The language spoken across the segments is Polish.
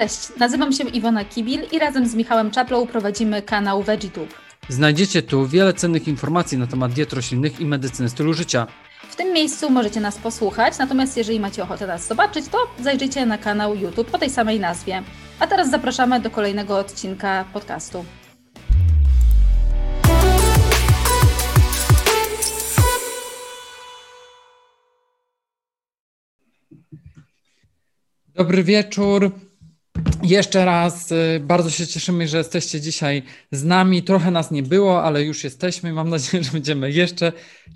Cześć, nazywam się Iwona Kibil i razem z Michałem Czaplą prowadzimy kanał VeggieTube. Znajdziecie tu wiele cennych informacji na temat diet roślinnych i medycyny stylu życia. W tym miejscu możecie nas posłuchać, natomiast jeżeli macie ochotę nas zobaczyć, to zajrzyjcie na kanał YouTube o tej samej nazwie. A teraz zapraszamy do kolejnego odcinka podcastu. Dobry wieczór. Thank you. Jeszcze raz y, bardzo się cieszymy, że jesteście dzisiaj z nami. Trochę nas nie było, ale już jesteśmy. Mam nadzieję, że będziemy jeszcze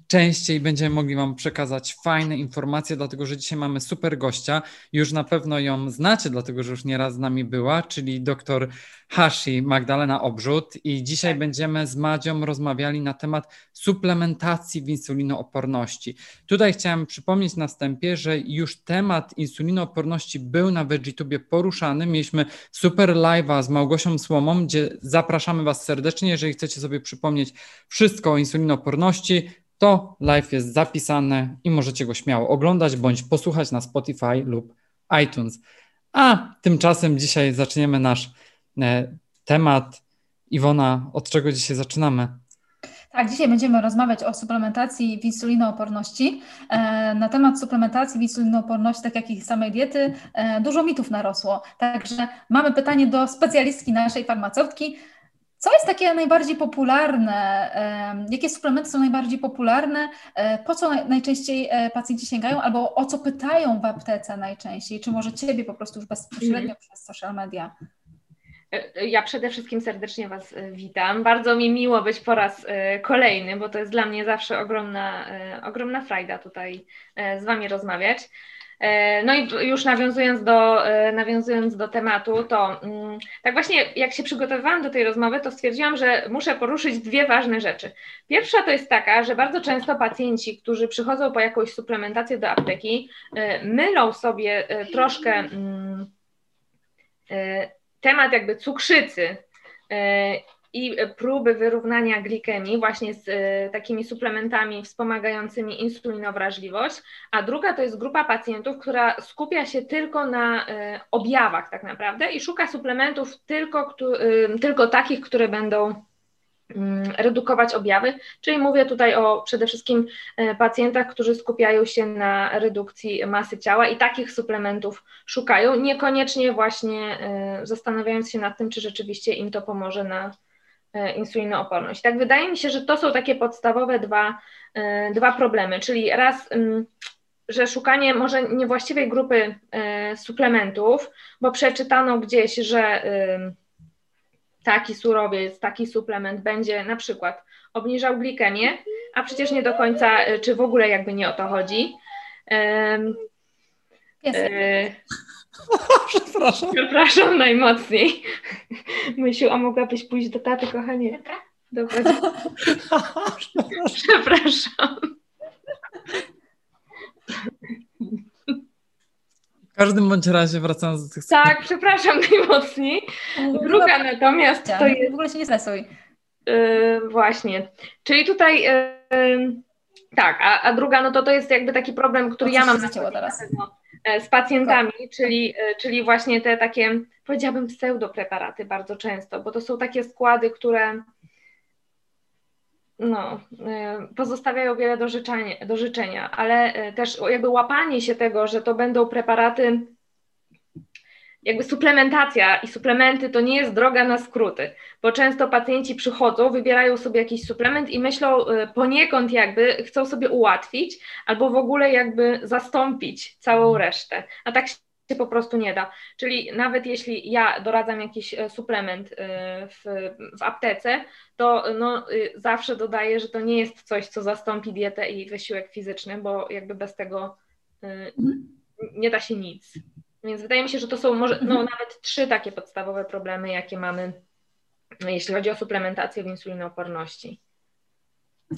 częściej będziemy mogli Wam przekazać fajne informacje, dlatego że dzisiaj mamy super gościa. Już na pewno ją znacie, dlatego że już nieraz z nami była, czyli doktor Hashi Magdalena Obrzut. I dzisiaj tak. będziemy z Madzią rozmawiali na temat suplementacji w insulinooporności. Tutaj chciałem przypomnieć na wstępie, że już temat insulinooporności był na VeggieTubie poruszany. Mieliśmy super live'a z Małgosią Słomą, gdzie zapraszamy Was serdecznie, jeżeli chcecie sobie przypomnieć wszystko o insulinooporności to live jest zapisane i możecie go śmiało oglądać bądź posłuchać na Spotify lub iTunes. A tymczasem dzisiaj zaczniemy nasz e, temat. Iwona, od czego dzisiaj zaczynamy? Tak, dzisiaj będziemy rozmawiać o suplementacji w insulinooporności. E, na temat suplementacji w insulinooporności, tak jak i samej diety, e, dużo mitów narosło. Także mamy pytanie do specjalistki naszej farmaceutki. Co jest takie najbardziej popularne? Jakie suplementy są najbardziej popularne? E, po co najczęściej e, pacjenci sięgają albo o co pytają w aptece najczęściej? Czy może Ciebie po prostu już bezpośrednio mm. przez social media? E, ja przede wszystkim serdecznie Was witam. Bardzo mi miło być po raz kolejny, bo to jest dla mnie zawsze ogromna, ogromna frajda tutaj z Wami rozmawiać. E, no i już nawiązując do, e, nawiązując do tematu, to mm, tak właśnie jak się przygotowywałam do tej rozmowy, to stwierdziłam, że muszę poruszyć dwie ważne rzeczy. Pierwsza to jest taka, że bardzo często pacjenci, którzy przychodzą po jakąś suplementację do apteki, e, mylą sobie troszkę mm, temat jakby cukrzycy i próby wyrównania glikemii właśnie z e, takimi suplementami wspomagającymi insulinowrażliwość, a druga to jest grupa pacjentów, która skupia się tylko na e, objawach tak naprawdę i szuka suplementów tylko, e, tylko takich, które będą redukować objawy, czyli mówię tutaj o przede wszystkim pacjentach, którzy skupiają się na redukcji masy ciała i takich suplementów szukają, niekoniecznie właśnie zastanawiając się nad tym, czy rzeczywiście im to pomoże na E, insulinooporność. Tak wydaje mi się, że to są takie podstawowe dwa, e, dwa problemy, czyli raz, mm, że szukanie może niewłaściwej grupy e, suplementów, bo przeczytano gdzieś, że taki surowiec, taki suplement będzie na przykład obniżał glikemię, a przecież nie do końca, czy w ogóle jakby nie o to chodzi. Jest. Przepraszam. Przepraszam najmocniej. Myślił, a mogłabyś pójść do taty, kochanie? Dobra. Przepraszam. W każdym bądź razie wracając do tych Tak, przepraszam najmocniej. Druga natomiast to jest... W ogóle się nie stresuj. Yy, właśnie. Czyli tutaj... Yy, tak, a, a druga, no to to jest jakby taki problem, który ja mam na teraz. E, z pacjentami, czyli, e, czyli właśnie te takie, powiedziałabym, pseudopreparaty bardzo często, bo to są takie składy, które no, e, pozostawiają wiele do życzenia, do życzenia, ale też jakby łapanie się tego, że to będą preparaty jakby suplementacja i suplementy to nie jest droga na skróty, bo często pacjenci przychodzą, wybierają sobie jakiś suplement i myślą y, poniekąd jakby chcą sobie ułatwić albo w ogóle jakby zastąpić całą mhm. resztę, a tak się po prostu nie da. Czyli nawet jeśli ja doradzam jakiś e, suplement y, w, w aptece, to no, y, zawsze dodaję, że to nie jest coś, co zastąpi dietę i wysiłek fizyczny, bo jakby bez tego mhm. nie da się nic. Więc wydaje mi się, że to są może no, mhm. nawet trzy takie podstawowe problemy, jakie mamy, jeśli chodzi o suplementację w insulinooporności.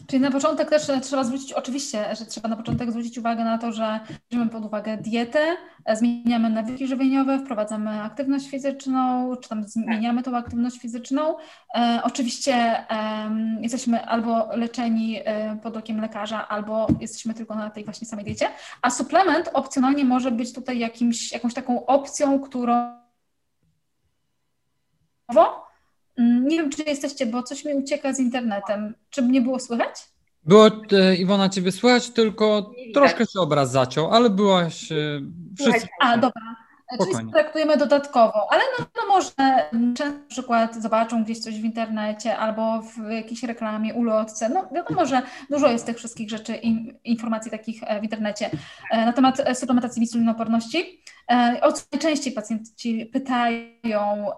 Czyli na początek też trzeba zwrócić, oczywiście, że trzeba na początek zwrócić uwagę na to, że bierzemy pod uwagę dietę, zmieniamy nawyki żywieniowe, wprowadzamy aktywność fizyczną, czy tam zmieniamy tą aktywność fizyczną. E, oczywiście e, jesteśmy albo leczeni e, pod okiem lekarza, albo jesteśmy tylko na tej właśnie samej diecie, a suplement opcjonalnie może być tutaj jakimś, jakąś taką opcją, którą nie wiem, czy jesteście, bo coś mi ucieka z internetem. Czy mnie było słychać? Było e, Iwona ciebie słychać, tylko troszkę się obraz zaciął, ale byłaś e, wszyscy. A, dobra. Spokojnie. Czyli traktujemy dodatkowo, ale no, no może często na przykład zobaczą gdzieś coś w internecie albo w jakiejś reklamie, ulotce. No wiadomo, że dużo jest tych wszystkich rzeczy, informacji takich e, w internecie na temat suplementacji insulinoporności. O co najczęściej pacjenci pytają,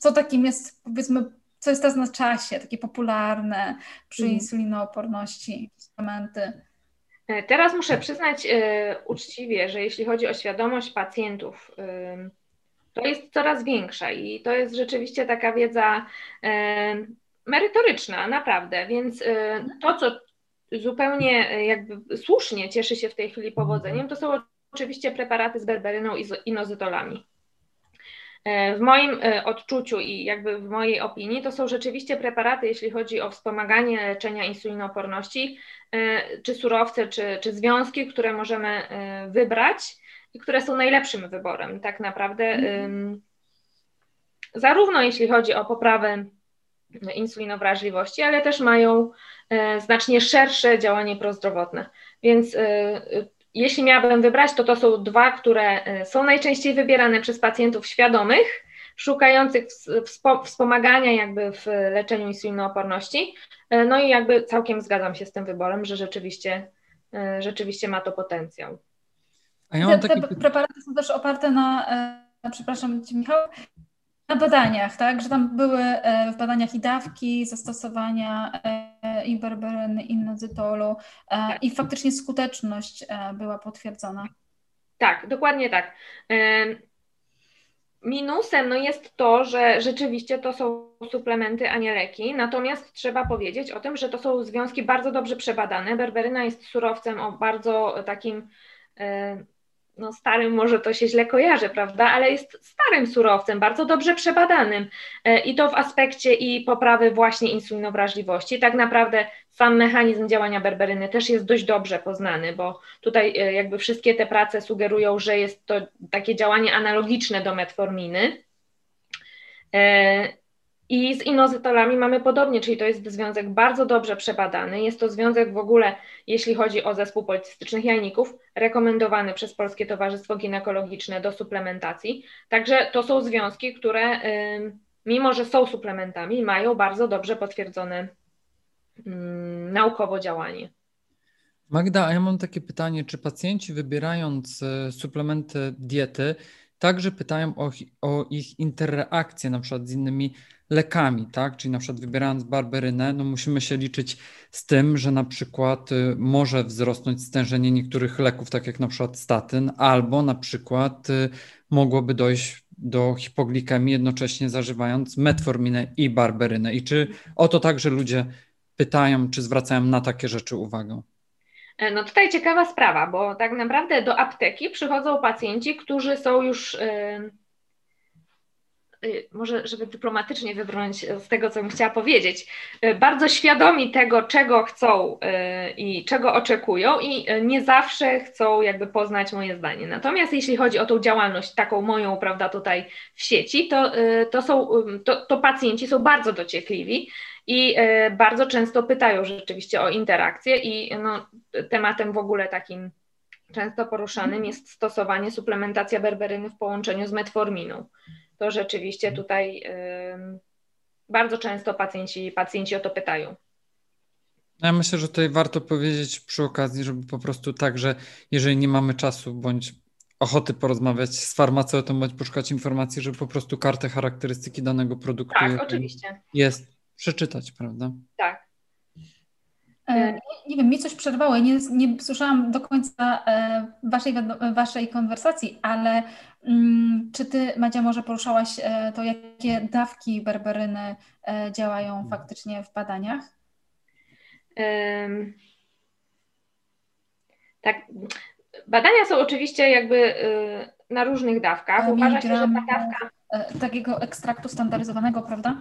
co takim jest, powiedzmy, co jest teraz na czasie, takie popularne przy mm. insulinooporności, suplementy? E, teraz muszę przyznać e, uczciwie, że jeśli chodzi o świadomość pacjentów, to jest coraz większa i to jest rzeczywiście taka wiedza e, merytoryczna, naprawdę. Więc e, to, co zupełnie jakby słusznie cieszy się w tej chwili powodzeniem, to są oczywiście preparaty z berberyną i inozytolami. E, w moim e, odczuciu i jakby w mojej opinii to są rzeczywiście preparaty, jeśli chodzi o wspomaganie leczenia insulinooporności, e, czy surowce, czy, czy związki, które możemy wybrać i które są najlepszym wyborem tak naprawdę. Mm. Zarówno jeśli chodzi o poprawę insulinowrażliwości, ale też mają znacznie szersze działanie prozdrowotne. Więc jeśli miałabym wybrać, to to są dwa, które e, są najczęściej wybierane przez pacjentów świadomych, szukających wspomagania jakby w leczeniu insulinooporności. E, no i jakby całkiem zgadzam się z tym wyborem, że rzeczywiście, e, rzeczywiście ma to potencjał. A ja te, taki... te preparaty są też oparte na, przepraszam Cię Michał, na badaniach, tak? Że tam były w badaniach i dawki zastosowania i berberyny, i nozytolu tak. i faktycznie skuteczność e, była potwierdzona. Tak, dokładnie tak. Minusem no jest to, że rzeczywiście to są suplementy, a nie leki, natomiast trzeba powiedzieć o tym, że to są związki bardzo dobrze przebadane. Berberyna jest surowcem o bardzo takim no starym może to się źle kojarzy, prawda, ale jest starym surowcem, bardzo dobrze przebadanym e, i to w aspekcie i poprawy właśnie insulinowrażliwości. Tak naprawdę sam mechanizm działania berberyny też jest dość dobrze poznany, bo tutaj e, jakby wszystkie te prace sugerują, że jest to takie działanie analogiczne do metforminy. I z inozytolami mamy podobnie, czyli to jest związek bardzo dobrze przebadany. Jest to związek w ogóle, jeśli chodzi o zespół policystycznych jajników, rekomendowany przez Polskie Towarzystwo Ginekologiczne do suplementacji. Także to są związki, które mimo, że są suplementami, mają bardzo dobrze potwierdzone naukowo działanie. Magda, a ja mam takie pytanie, czy pacjenci wybierając e, suplementy diety także pytają o, o ich interakcje na przykład z innymi lekami, tak? Czyli na przykład wybierając barberynę, no musimy się liczyć z tym, że na przykład y, może wzrosnąć stężenie niektórych leków, tak jak na przykład statyn, albo na przykład y, mogłoby dojść do hipoglikemii jednocześnie zażywając metforminę i barberynę. I czy o to także ludzie pytają, czy zwracają na takie rzeczy uwagę? E, no tutaj ciekawa sprawa, bo tak naprawdę do apteki przychodzą pacjenci, którzy są już y, Y, może żeby dyplomatycznie wybrnąć z tego, co bym chciała powiedzieć, y, bardzo świadomi tego, czego chcą y, i czego oczekują i nie zawsze chcą jakby poznać moje zdanie. Natomiast jeśli chodzi o tą działalność taką moją, prawda, tutaj w sieci, to, to, są, to, to pacjenci są bardzo dociekliwi i bardzo często pytają rzeczywiście o interakcje i no, tematem w ogóle takim często poruszanym jest stosowanie suplementacja berberyny w połączeniu z metforminą to rzeczywiście tutaj bardzo często pacjenci, pacjenci o to pytają. Ja myślę, że tutaj warto powiedzieć przy okazji, żeby po prostu tak, że jeżeli nie mamy czasu bądź ochoty porozmawiać z farmaceutą, bądź poszukać informacji, żeby po prostu kartę charakterystyki danego produktu tak, oczywiście. jest przeczytać, prawda? Tak. E, nie wiem, mi coś przerwało. Nie, nie słyszałam do końca e, waszej, waszej konwersacji, ale czy ty, Madzia, może poruszałaś e, to, jakie dawki berberyny działają faktycznie w badaniach? Um, tak. Badania są oczywiście jakby na różnych dawkach. Uważa się, że ta dawka. Takiego ekstraktu standaryzowanego, prawda?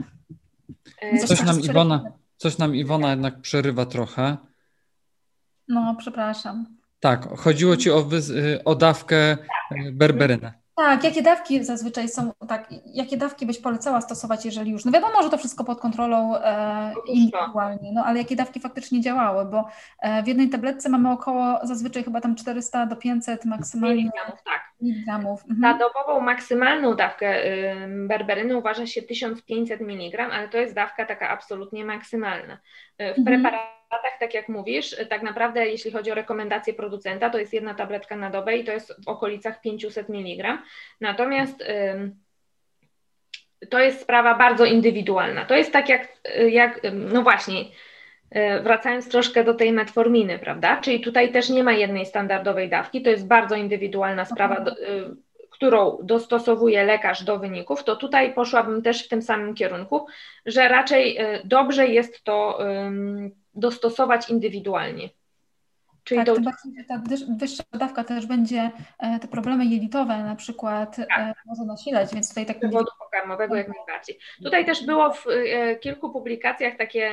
Coś nam Iwona Coś nam Iwona jednak przerywa trochę. No, przepraszam. Tak, chodziło ci o, o dawkę e, berberynę. Tak, jakie dawki zazwyczaj są, tak, jakie dawki byś polecała stosować, jeżeli już, no wiadomo, że to wszystko pod kontrolą e, indywidualnie, no ale jakie dawki faktycznie działały, bo e, w jednej tabletce mamy około zazwyczaj chyba tam 400 do 500 maksymalnie miligramów, tak. miligramów. Mhm. Na dobową maksymalną dawkę y, berberyny uważa się 1500 mg, ale to jest dawka taka absolutnie maksymalna. Y, w mhm. preparatach, tak jak mówisz, tak naprawdę jeśli chodzi o rekomendacje producenta, to jest jedna tabletka na dobę i to jest w okolicach 500 mg. Natomiast to jest sprawa bardzo indywidualna. To jest tak jak, jak no właśnie, wracając troszkę do tej metforminy, prawda? Czyli tutaj też nie ma jednej standardowej dawki, to jest bardzo indywidualna sprawa, do, którą dostosowuje lekarz do wyników, to tutaj poszłabym też w tym samym kierunku, że raczej dobrze jest to dostosować indywidualnie. Czyli tak, to... ta wyższa dawka też będzie e, te problemy jelitowe na przykład e, tak. może nasilać, więc tutaj tak... Powodu pokarmowego jak najbardziej. Tutaj też było w e, kilku publikacjach takie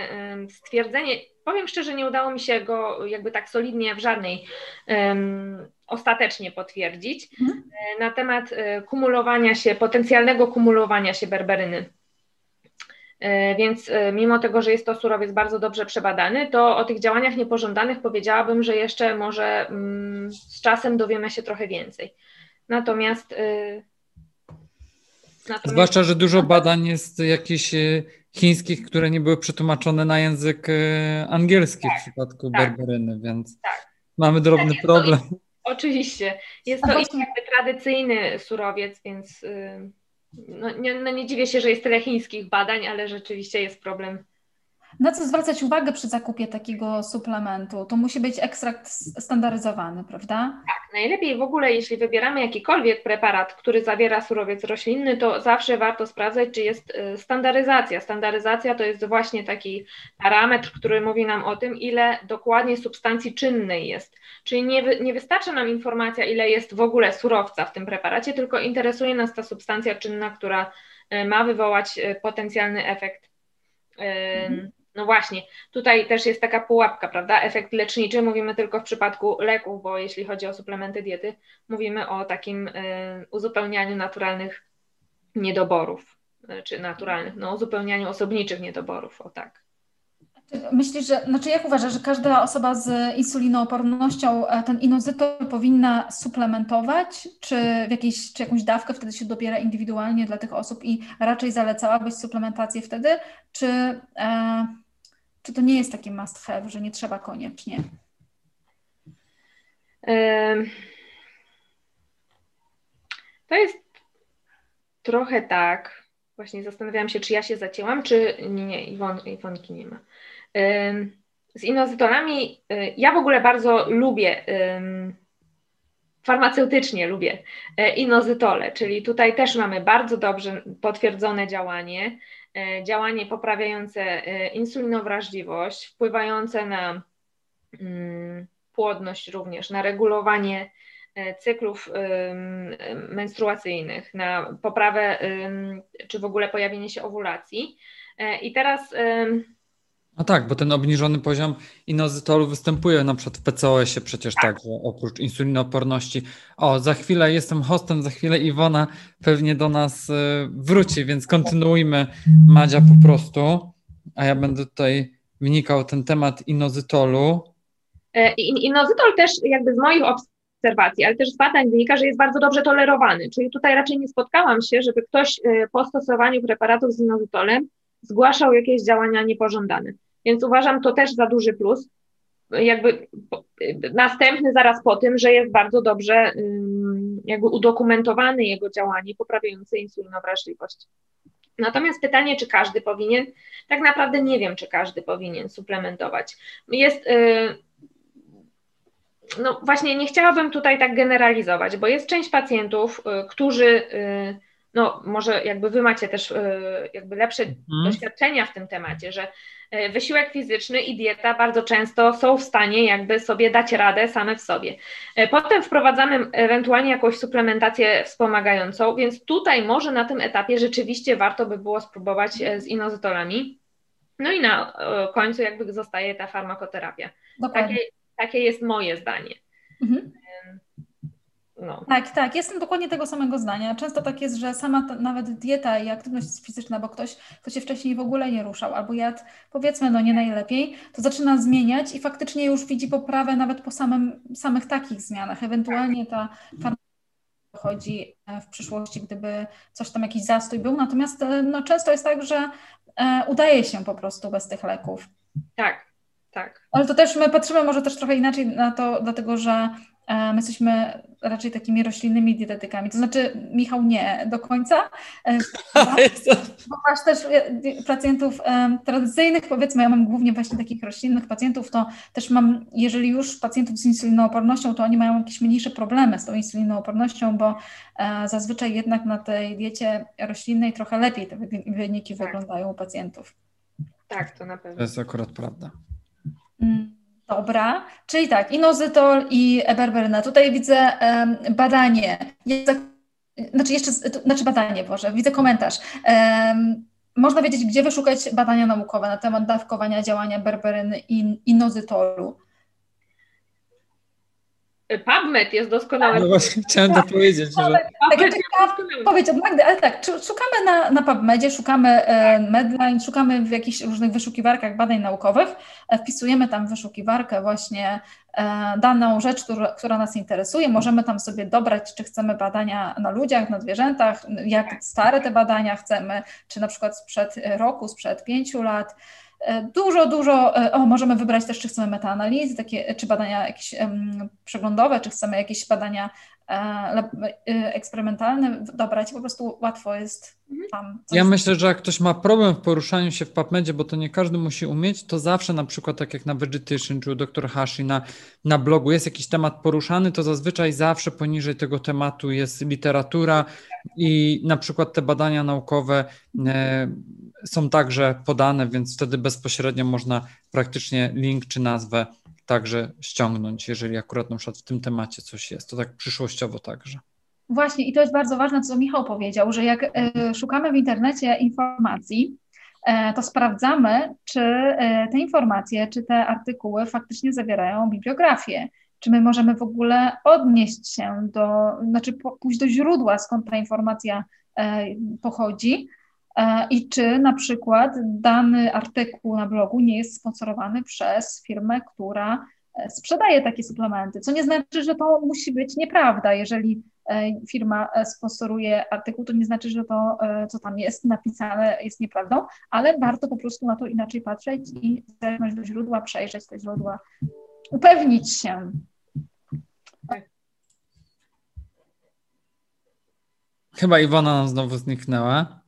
stwierdzenie, powiem szczerze, nie udało mi się go jakby tak solidnie w żadnej um, ostatecznie potwierdzić, mhm. na temat kumulowania się, potencjalnego kumulowania się berberyny E, więc e, mimo tego, że jest to surowiec bardzo dobrze przebadany, to o tych działaniach niepożądanych powiedziałabym, że jeszcze może mm, z czasem dowiemy się trochę więcej. Natomiast. E, natomiast... Zwłaszcza, że dużo badań jest jakichś chińskich, które nie były przetłumaczone na język angielski tak, w przypadku tak, berberyny, więc tak. mamy drobny tak, problem. Oczywiście. Jest to jakby tradycyjny surowiec, więc no nie, no nie dziwię się, że jest tyle chińskich badań, ale rzeczywiście jest problem. Na co zwracać uwagę przy zakupie takiego suplementu? To musi być ekstrakt standaryzowany, prawda? Tak, najlepiej w ogóle, jeśli wybieramy jakikolwiek preparat, który zawiera surowiec roślinny, to zawsze warto sprawdzać, czy jest y, standaryzacja. Standaryzacja to jest właśnie taki parametr, który mówi nam o tym, ile dokładnie substancji czynnej jest. Czyli nie, nie wystarczy nam informacja, ile jest w ogóle surowca w tym preparacie, tylko interesuje nas ta substancja czynna, która y, ma wywołać y, potencjalny efekt. Mhm. No właśnie, tutaj też jest taka pułapka, prawda? Efekt leczniczy mówimy tylko w przypadku leków, bo jeśli chodzi o suplementy diety, mówimy o takim uzupełnianiu naturalnych niedoborów, czy naturalnych, no uzupełnianiu osobniczych niedoborów, o tak. Myślisz, że, znaczy jak uważasz, że każda osoba z insulinoopornością e, ten inozytol powinna suplementować, czy, w jakiejś, czy jakąś dawkę wtedy się dobiera indywidualnie dla tych osób i raczej zalecałabyś suplementację wtedy, czy, e, czy to nie jest taki must have, że nie trzeba koniecznie? To jest trochę tak. Właśnie zastanawiałam się, czy ja się zacięłam, czy nie, nie Iwon, Iwonki nie ma. Z inozytolami y, ja w ogóle bardzo lubię, farmaceutycznie lubię e, inozytole, czyli tutaj też mamy bardzo dobrze potwierdzone działanie, e, działanie poprawiające e, insulinowrażliwość, wpływające na mm, płodność również, na regulowanie cyklów menstruacyjnych, na poprawę czy w ogóle pojawienie się owulacji. I teraz no tak, bo ten obniżony poziom inozytolu występuje na przykład w PCOS-ie przecież tak. także oprócz insulinooporności. O, za chwilę jestem hostem, za chwilę Iwona pewnie do nas y, wróci, więc kontynuujmy Madzia po prostu, a ja będę tutaj wnikał ten temat inozytolu. E, inozytol też jakby z moich obserwacji, ale też z badań wynika, że jest bardzo dobrze tolerowany, czyli tutaj raczej nie spotkałam się, żeby ktoś y, po stosowaniu preparatów z inozytolem zgłaszał jakieś działania niepożądane. Więc uważam to też za duży plus. Jakby następny zaraz po tym, że jest bardzo dobrze jakby udokumentowany jego działanie poprawiające insulinowrażliwość. Natomiast pytanie, czy każdy powinien, tak naprawdę nie wiem, czy każdy powinien suplementować. Jest, y, no właśnie nie chciałabym tutaj tak generalizować, bo jest część pacjentów, y, którzy y, no może jakby wy macie też jakby lepsze mhm. doświadczenia w tym temacie, że wysiłek fizyczny i dieta bardzo często są w stanie jakby sobie dać radę same w sobie. E, potem wprowadzamy ewentualnie jakąś suplementację wspomagającą, więc tutaj może na tym etapie rzeczywiście warto by było spróbować e, z inozytolami. No i na końcu jakby zostaje ta farmakoterapia. Takie, takie jest moje zdanie. Mhm. No. Tak, tak, jestem dokładnie tego samego zdania. Często tak jest, że sama nawet dieta i aktywność fizyczna, bo ktoś, kto się wcześniej w ogóle nie ruszał albo jadł powiedzmy no nie najlepiej, to zaczyna zmieniać i faktycznie już widzi poprawę nawet po samym, samych takich zmianach. Ewentualnie ta chodzi e, w przyszłości, gdyby coś tam jakiś zastój był. Natomiast e, no, często jest tak, że e, udaje się po prostu bez tych leków. Tak, tak. Ale to też my patrzymy może też trochę inaczej na to, dlatego że my jesteśmy raczej takimi roślinnymi dietetykami. To znaczy, Michał, nie do końca. Bo masz też e, pacjentów tradycyjnych, powiedzmy, ja mam głównie właśnie takich roślinnych pacjentów, to też mam, jeżeli już pacjentów z insulinoopornością, to oni mają jakieś mniejsze problemy z tą insulinoopornością, bo e, zazwyczaj jednak na tej diecie roślinnej trochę lepiej te wyniki tak. wyglądają u pacjentów. Tak, to na pewno. To jest akurat prawda. Mm. Dobra, czyli tak, inozytol i eberberyna. Tutaj widzę um, badanie, znaczy jeszcze, znaczy badanie, Boże, widzę komentarz. Um, można wiedzieć, gdzie wyszukać badania naukowe na temat dawkowania działania berberyny i inozytolu. PubMed jest doskonały. No właśnie chciałem to powiedzieć. Że... Tak, tak, powiedzieć od Magdy, ale tak, szukamy na, na PubMedzie, szukamy e, Medline, szukamy w jakichś różnych wyszukiwarkach badań naukowych, e, wpisujemy tam w wyszukiwarkę właśnie e, daną rzecz, która, nas interesuje, możemy tam sobie dobrać, czy chcemy badania na ludziach, na zwierzętach, jak stare te badania chcemy, czy na przykład sprzed roku, sprzed pięciu lat, dużo, dużo, e, o, możemy wybrać też, czy chcemy metaanalizy, takie, czy badania jakieś um, przeglądowe, czy chcemy jakieś badania e, eksperymentalne dobrać, po prostu łatwo jest mhm. tam. Ja myślę, że jak ktoś ma problem w poruszaniu się w PubMedzie, bo to nie każdy musi umieć, to zawsze na przykład tak jak na Vegetation czy u dr Hashi na, na blogu jest jakiś temat poruszany, to zazwyczaj zawsze poniżej tego tematu jest literatura i na przykład te badania naukowe e, są także podane, więc wtedy bezpośrednio można praktycznie link czy nazwę także ściągnąć, jeżeli akurat na przykład w tym temacie coś jest. To tak przyszłościowo także. Właśnie i to jest bardzo ważne, co Michał powiedział, że jak e, szukamy w internecie informacji, e, to sprawdzamy, czy e, te informacje, czy te artykuły faktycznie zawierają bibliografię. Czy my możemy w ogóle odnieść się do, znaczy pójść do źródła, skąd ta informacja pochodzi, i czy na przykład dany artykuł na blogu nie jest sponsorowany przez firmę, która e, sprzedaje takie suplementy, co nie znaczy, że to musi być nieprawda. Jeżeli e, firma sponsoruje artykuł, to nie znaczy, że to, co tam jest napisane, jest nieprawdą, ale warto po prostu na to inaczej patrzeć i zerknąć do źródła, przejrzeć te źródła, upewnić się. Chyba Iwona znowu zniknęła.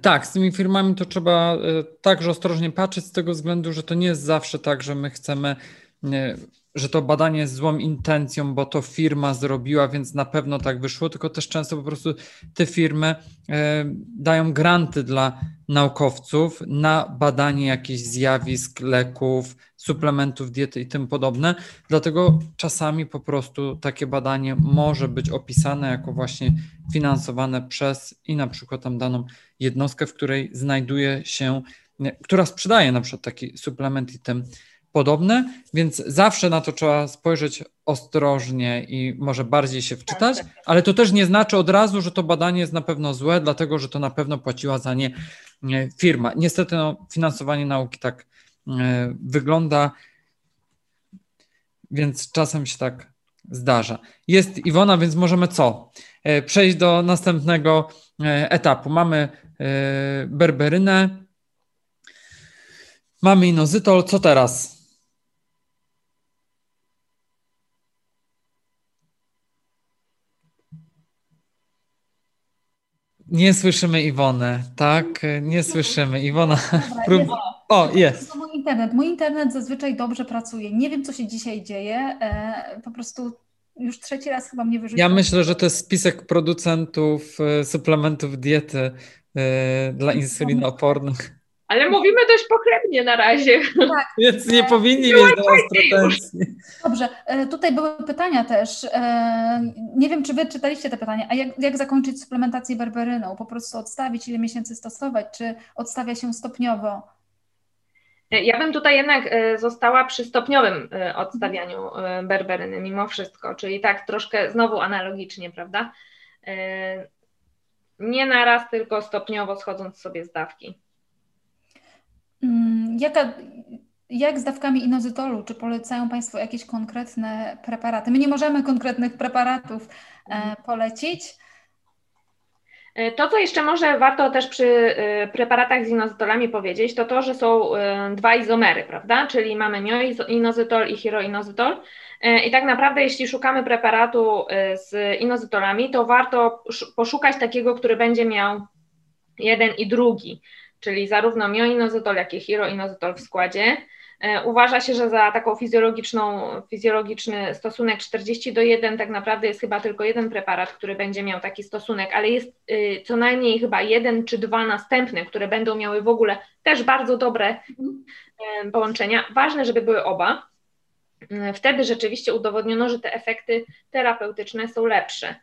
Tak, z tymi firmami to trzeba e, także ostrożnie patrzeć z tego względu, że to nie jest zawsze tak, że my chcemy, że to badanie jest złą intencją, bo to firma zrobiła, więc na pewno tak wyszło, tylko też często po prostu te firmy e, dają granty dla naukowców na badanie jakichś zjawisk, leków, suplementów diety i tym podobne. Dlatego czasami po prostu takie badanie może być opisane jako właśnie finansowane przez i na przykład tam daną jednostkę, w której znajduje się, która sprzedaje na przykład taki suplement i tym podobne, więc zawsze na to trzeba spojrzeć ostrożnie i może bardziej się wczytać, tak, tak, tak. ale to też nie znaczy od razu, że to badanie jest na pewno złe, dlatego że to na pewno płaciła za nie firma. Niestety no, finansowanie nauki tak E, wygląda, więc czasem się tak zdarza. Jest Iwona, więc możemy co? E, przejść do następnego e, etapu. Mamy berberynę, mamy inozytol. Co teraz? Nie słyszymy Iwonę, tak? Nie słyszymy. Iwona. Dobra, o, jest. To mój internet. Mój internet zazwyczaj dobrze pracuje. Nie wiem, co się dzisiaj dzieje. E, po prostu już trzeci raz chyba mnie wyrzucił. Ja myślę, że to jest spisek producentów e, suplementów diety e, dla insulinoopornych. Ale mówimy dość pochlebnie na razie. Tak. Więc nie powinni mieć do nas pretensji. Dobrze, tutaj były pytania też. Nie wiem, czy wy czytaliście te pytania. A jak, jak zakończyć suplementację berberyną? Po prostu odstawić, ile miesięcy stosować? Czy odstawia się stopniowo? Ja bym tutaj jednak została przy stopniowym odstawianiu berberyny mimo wszystko, czyli tak troszkę znowu analogicznie, prawda? Nie naraz, tylko stopniowo schodząc sobie z dawki. Mm, jaka, jak z dawkami inozytolu? Czy polecają Państwo jakieś konkretne preparaty? My nie możemy konkretnych preparatów e, polecić. E, to, co jeszcze może warto też przy e, preparatach z inozytolami powiedzieć, to to, że są dwa izomery, prawda? Czyli mamy mioinozytol i hiroinozytol. I tak naprawdę, jeśli szukamy preparatu z inozytolami, to warto poszukać takiego, który będzie miał jeden i drugi, czyli zarówno mioinozytol, jak i hiroinozytol w składzie. E, uważa się, że za taką fizjologiczną, fizjologiczny stosunek 40 do 1 tak naprawdę jest chyba tylko jeden preparat, który będzie miał taki stosunek, ale jest y, co najmniej chyba jeden czy dwa następne, które będą miały w ogóle też bardzo dobre y, połączenia. Ważne, żeby były oba. Y, wtedy rzeczywiście udowodniono, że te efekty terapeutyczne są lepsze.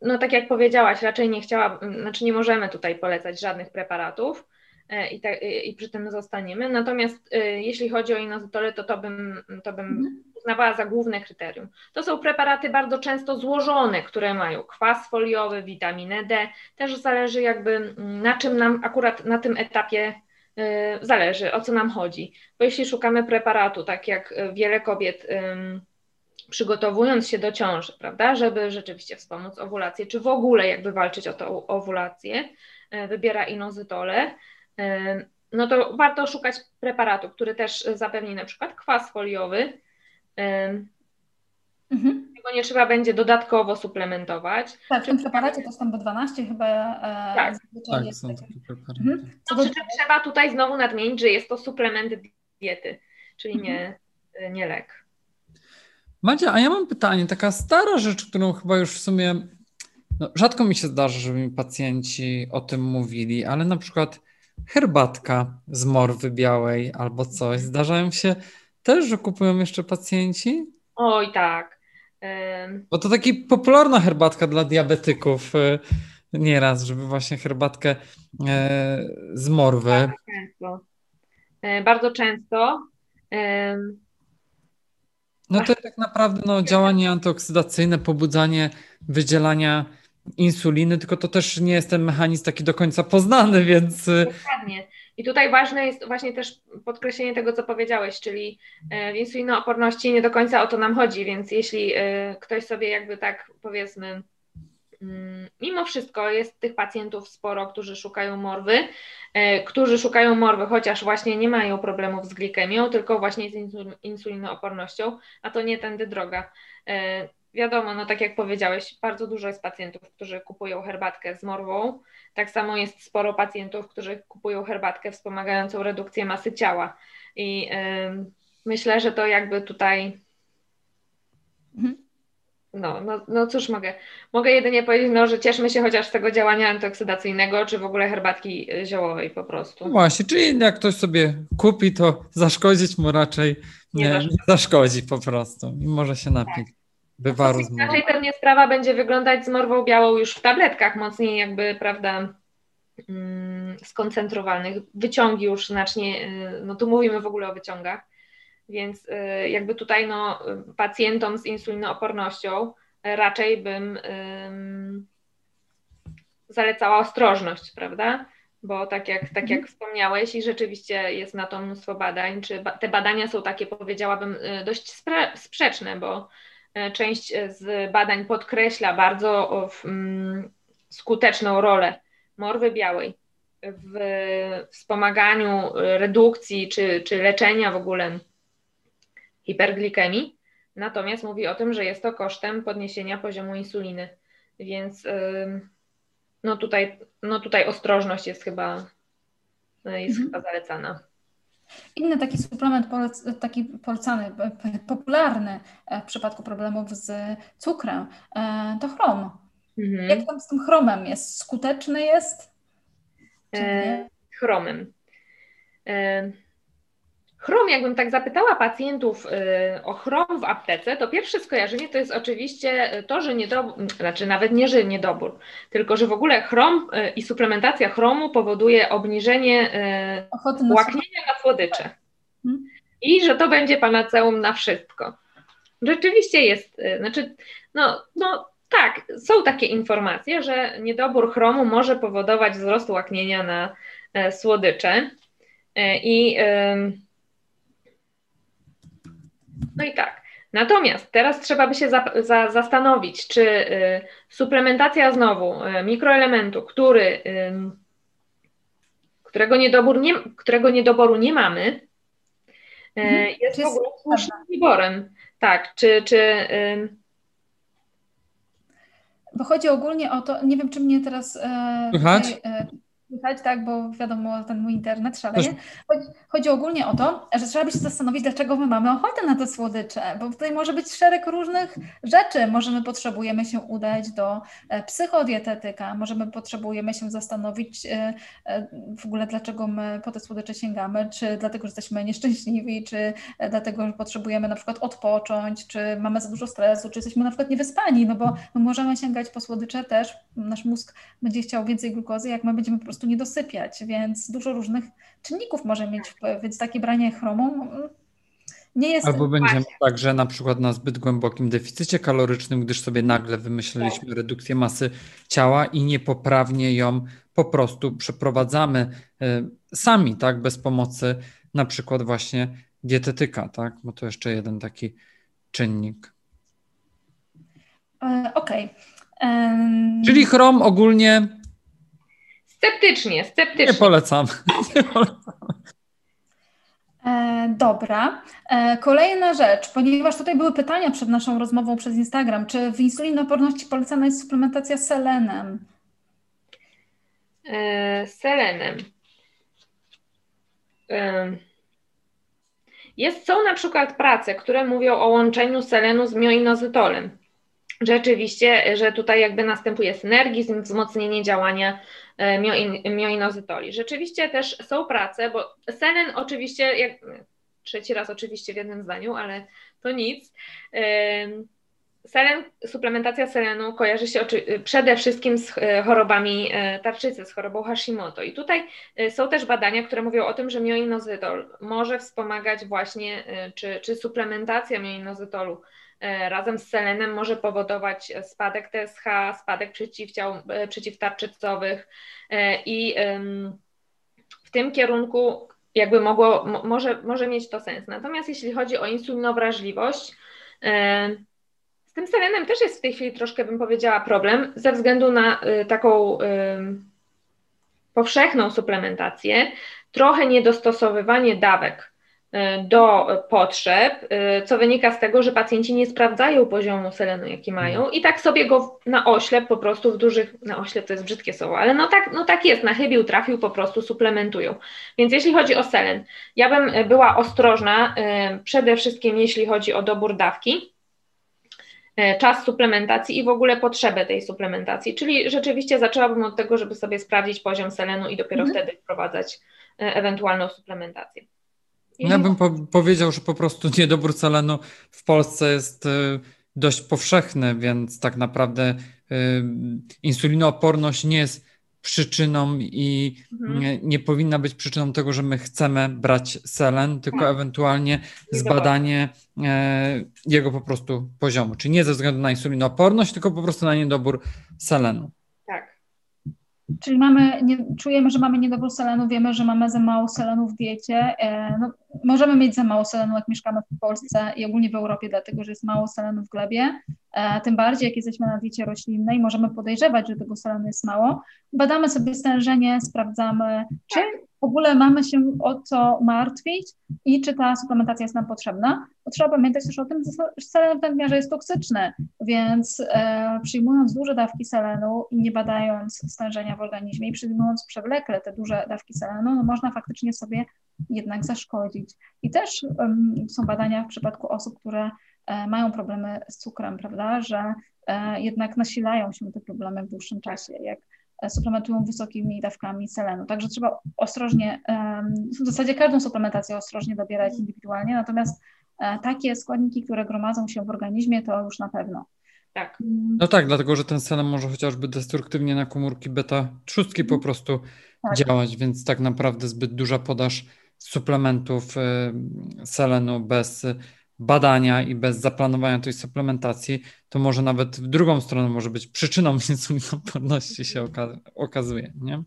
No tak jak powiedziałaś, raczej nie chciała, znaczy nie możemy tutaj polecać żadnych preparatów, E, i, te, i przy tym zostaniemy. Natomiast e, jeśli chodzi o inozytory, to to bym, to bym mhm. uznawała za główne kryterium. To są preparaty bardzo często złożone, które mają kwas foliowy, witaminę D. Też zależy jakby na czym nam akurat na tym etapie e, zależy, o co nam chodzi. Bo jeśli szukamy preparatu, tak jak wiele kobiet przygotowując się do ciąży, prawda, żeby rzeczywiście wspomóc owulację, czy w ogóle jakby walczyć o tą owulację, wybiera inozytole, no to warto szukać preparatu, który też zapewni na przykład kwas foliowy. Mhm. Tego nie trzeba będzie dodatkowo suplementować. Tak, w tym preparacie to są B12 chyba. E, tak, tak są takie preparaty. Mhm. No, przy czym trzeba tutaj znowu nadmienić, że jest to suplement diety, czyli nie, mhm. nie lek. Madzia, a ja mam pytanie, taka stara rzecz, którą chyba już w sumie no, rzadko mi się zdarza, żeby mi pacjenci o tym mówili, ale na przykład herbatka z morwy białej albo coś. Zdarzają się też, że kupują jeszcze pacjenci? Oj, tak. Bo to taki popularna herbatka dla diabetyków y, nieraz, żeby właśnie herbatkę e, z morwy. Bardzo często. E, bardzo często. No to tak naprawdę no, działanie antyoksydacyjne, pobudzanie wydzielania insuliny, tylko to też nie jest ten mechanizm taki do końca poznany, więc. Y, Dokładnie. I tutaj ważne jest właśnie też podkreślenie tego, co powiedziałeś, czyli e, w insulinooporności nie do końca o to nam chodzi, więc jeśli e, ktoś sobie jakby tak powiedzmy, mimo wszystko jest tych pacjentów sporo, którzy szukają morwy, e, którzy szukają morwy, chociaż właśnie nie mają problemów z glikemią, tylko właśnie z insulinoopornością, a to nie tędy droga wiadomo, no tak jak powiedziałeś, bardzo dużo jest pacjentów, którzy kupują herbatkę z morwą. Tak samo jest sporo pacjentów, którzy kupują herbatkę wspomagającą redukcję masy ciała. I myślę, że to jakby tutaj. Mhm. No, no, no cóż mogę. Mogę jedynie powiedzieć, no, że cieszmy się chociaż z tego działania antyoksydacyjnego, czy w ogóle herbatki ziołowej po prostu. No właśnie, czyli jak ktoś sobie kupi, to zaszkodzić mu raczej nie, nie, nie zaszkodzi po prostu i może się napić. Bywa rozmowa. Inaczej pewnie sprawa będzie wyglądać z morwą białą już w tabletkach, mocniej jakby, prawda, mm, skoncentrowanych. Wyciągi już znacznie, y, no tu mówimy w ogóle o wyciągach, więc y, jakby tutaj no, pacjentom z insulinoopornością raczej bym zalecała ostrożność, prawda? Bo tak jak, tak jak mhm. wspomniałeś i rzeczywiście jest na to mnóstwo badań, czy ba te badania są takie, powiedziałabym, y, dość sprzeczne, bo część z badań podkreśla bardzo mm, skuteczną rolę morwy białej w wspomaganiu redukcji czy, czy leczenia w ogóle hiperglikemii, natomiast mówi o tym, że jest to kosztem podniesienia poziomu insuliny, więc no tutaj, no tutaj ostrożność jest chyba, jest mhm. chyba zalecana. Inny taki suplement taki polecany, popularny e, w przypadku problemów z cukrem e, to chrom. Mhm. Jak tam z tym chromem jest? Skuteczny jest? E, chromem. E, Chrom, jakbym tak zapytała pacjentów y, o chrom w aptece, to pierwsze skojarzenie to jest oczywiście to, że niedobór, znaczy nawet nie, że niedobór, tylko że w ogóle chrom y, i suplementacja chromu powoduje obniżenie y, łaknienia na słodycze. Hmm. I że to będzie panaceum na wszystko. Rzeczywiście jest, znaczy, no, no tak, są takie informacje, że niedobór chromu może powodować wzrost łaknienia na słodycze. I no i tak. Natomiast teraz trzeba by się za, za, zastanowić, czy y, suplementacja znowu y, mikroelementu, który, y, którego, niedobór nie, którego niedoboru nie mamy, y, mhm. jest w ogóle słusznym wyborem. Tak, czy. czy y, bo chodzi ogólnie o to, nie wiem, czy mnie teraz. E, tutaj, e, słychać, tak, bo wiadomo, ten mój internet szaleje. Chodzi, chodzi, ogólnie o to, że trzeba by się zastanowić, dlaczego my mamy ochotę na te słodycze, bo tutaj może być szereg różnych rzeczy. Może my potrzebujemy się udać do e, psychodietetyka, może my potrzebujemy się zastanowić e, e, w ogóle, dlaczego my po te słodycze sięgamy, czy dlatego, że jesteśmy nieszczęśliwi, czy dlatego, że potrzebujemy na przykład odpocząć, czy mamy za dużo stresu, czy jesteśmy na przykład niewyspani, no bo my możemy sięgać po słodycze też, nasz mózg będzie chciał więcej glukozy, jak my będziemy po prostu prostu nie dosypiać, więc dużo różnych czynników może mieć wpływ, więc takie branie chromu mm, nie jest... Albo będziemy także na przykład na zbyt głębokim deficycie kalorycznym, gdyż sobie nagle wymyśliliśmy tak. redukcję masy ciała i niepoprawnie ją po prostu przeprowadzamy y, sami, tak, bez pomocy na przykład właśnie dietetyka, tak, bo to jeszcze jeden taki czynnik. E, okej. Okay. Czyli chrom ogólnie Sceptycznie, sceptycznie. Nie polecam. Nie polecam. E, dobra. E, kolejna rzecz, ponieważ tutaj były pytania przed naszą rozmową przez Instagram, czy w insulinoporności polecana jest suplementacja selenem? E, selenem. E, jest, są na przykład prace, które mówią o łączeniu selenu z mioinozytolem. Rzeczywiście, że tutaj jakby następuje synergizm, wzmocnienie działania E, mioinozytoli. Rzeczywiście też są prace, bo selen oczywiście, jak, trzeci raz oczywiście w jednym zdaniu, ale to nic. Selen, suplementacja selenu kojarzy się przede wszystkim z e, chorobami e, tarczycy, z chorobą Hashimoto. I tutaj są też badania, które mówią o tym, że mioinozytol może wspomagać właśnie, czy, czy suplementacja mioinozytolu E, razem z selenem może powodować spadek TSH, spadek przeciwciał e, przeciwtarczycowych e, i w tym kierunku jakby mogło, może, może mieć to sens. Natomiast jeśli chodzi o insulinowrażliwość, z tym selenem też jest w tej chwili troszkę, bym powiedziała, problem ze względu na taką powszechną suplementację, trochę niedostosowywanie dawek E, do potrzeb, e, co wynika z tego, że pacjenci nie sprawdzają poziomu selenu, jaki mają mhm. i tak sobie go na oślep po prostu w dużych, na oślep to jest brzydkie słowo, ale no tak, no tak jest, na chybił trafił, po prostu suplementują. Więc jeśli chodzi o selen, ja bym e, była ostrożna przede wszystkim jeśli chodzi o dobór dawki, czas suplementacji i w ogóle potrzebę tej suplementacji, czyli rzeczywiście zaczęłabym od tego, żeby sobie sprawdzić poziom selenu i dopiero mhm. wtedy wprowadzać ewentualną suplementację. Ja bym po powiedział, że po prostu niedobór selenu w Polsce jest y, dość powszechny, więc tak naprawdę y, insulinooporność nie jest przyczyną i mhm. nie, nie, powinna być przyczyną tego, że my chcemy brać selen, tylko tak. ewentualnie zbadanie e, jego po prostu poziomu. Czyli nie ze względu na insulinooporność, tylko po prostu na niedobór selenu. Czyli mamy, nie, czujemy, że mamy niedobór selenu, wiemy, że mamy za mało selenu w diecie. E, no, możemy mieć za mało selenu, jak mieszkamy w Polsce i ogólnie w Europie, dlatego że jest mało selenu w glebie. E, tym bardziej, jak jesteśmy na diecie roślinnej, możemy podejrzewać, że tego selenu jest mało. Badamy sobie stężenie, sprawdzamy, czy ogóle mamy się o co martwić i czy ta suplementacja jest nam potrzebna. Bo trzeba pamiętać też o tym, że selen w nadmiarze jest toksyczny, więc e, przyjmując duże dawki selenu i nie badając stężenia w organizmie i przyjmując przewlekle te duże dawki selenu, no można faktycznie sobie jednak zaszkodzić. I też um, są badania w przypadku osób, które e, mają problemy z cukrem, prawda, że e, jednak nasilają się te problemy w dłuższym czasie. Jak suplementują wysokimi dawkami selenu. Także trzeba ostrożnie, w zasadzie każdą suplementację ostrożnie dobierać indywidualnie, natomiast takie składniki, które gromadzą się w organizmie, to już na pewno. Tak. No tak, dlatego że ten selen może chociażby destruktywnie na komórki beta trzustki po prostu tak. działać, więc tak naprawdę zbyt duża podaż suplementów selenu bez badania i bez zaplanowania tej suplementacji, to może nawet w drugą stronę może być przyczyną insulinoporności się okazuje, nie?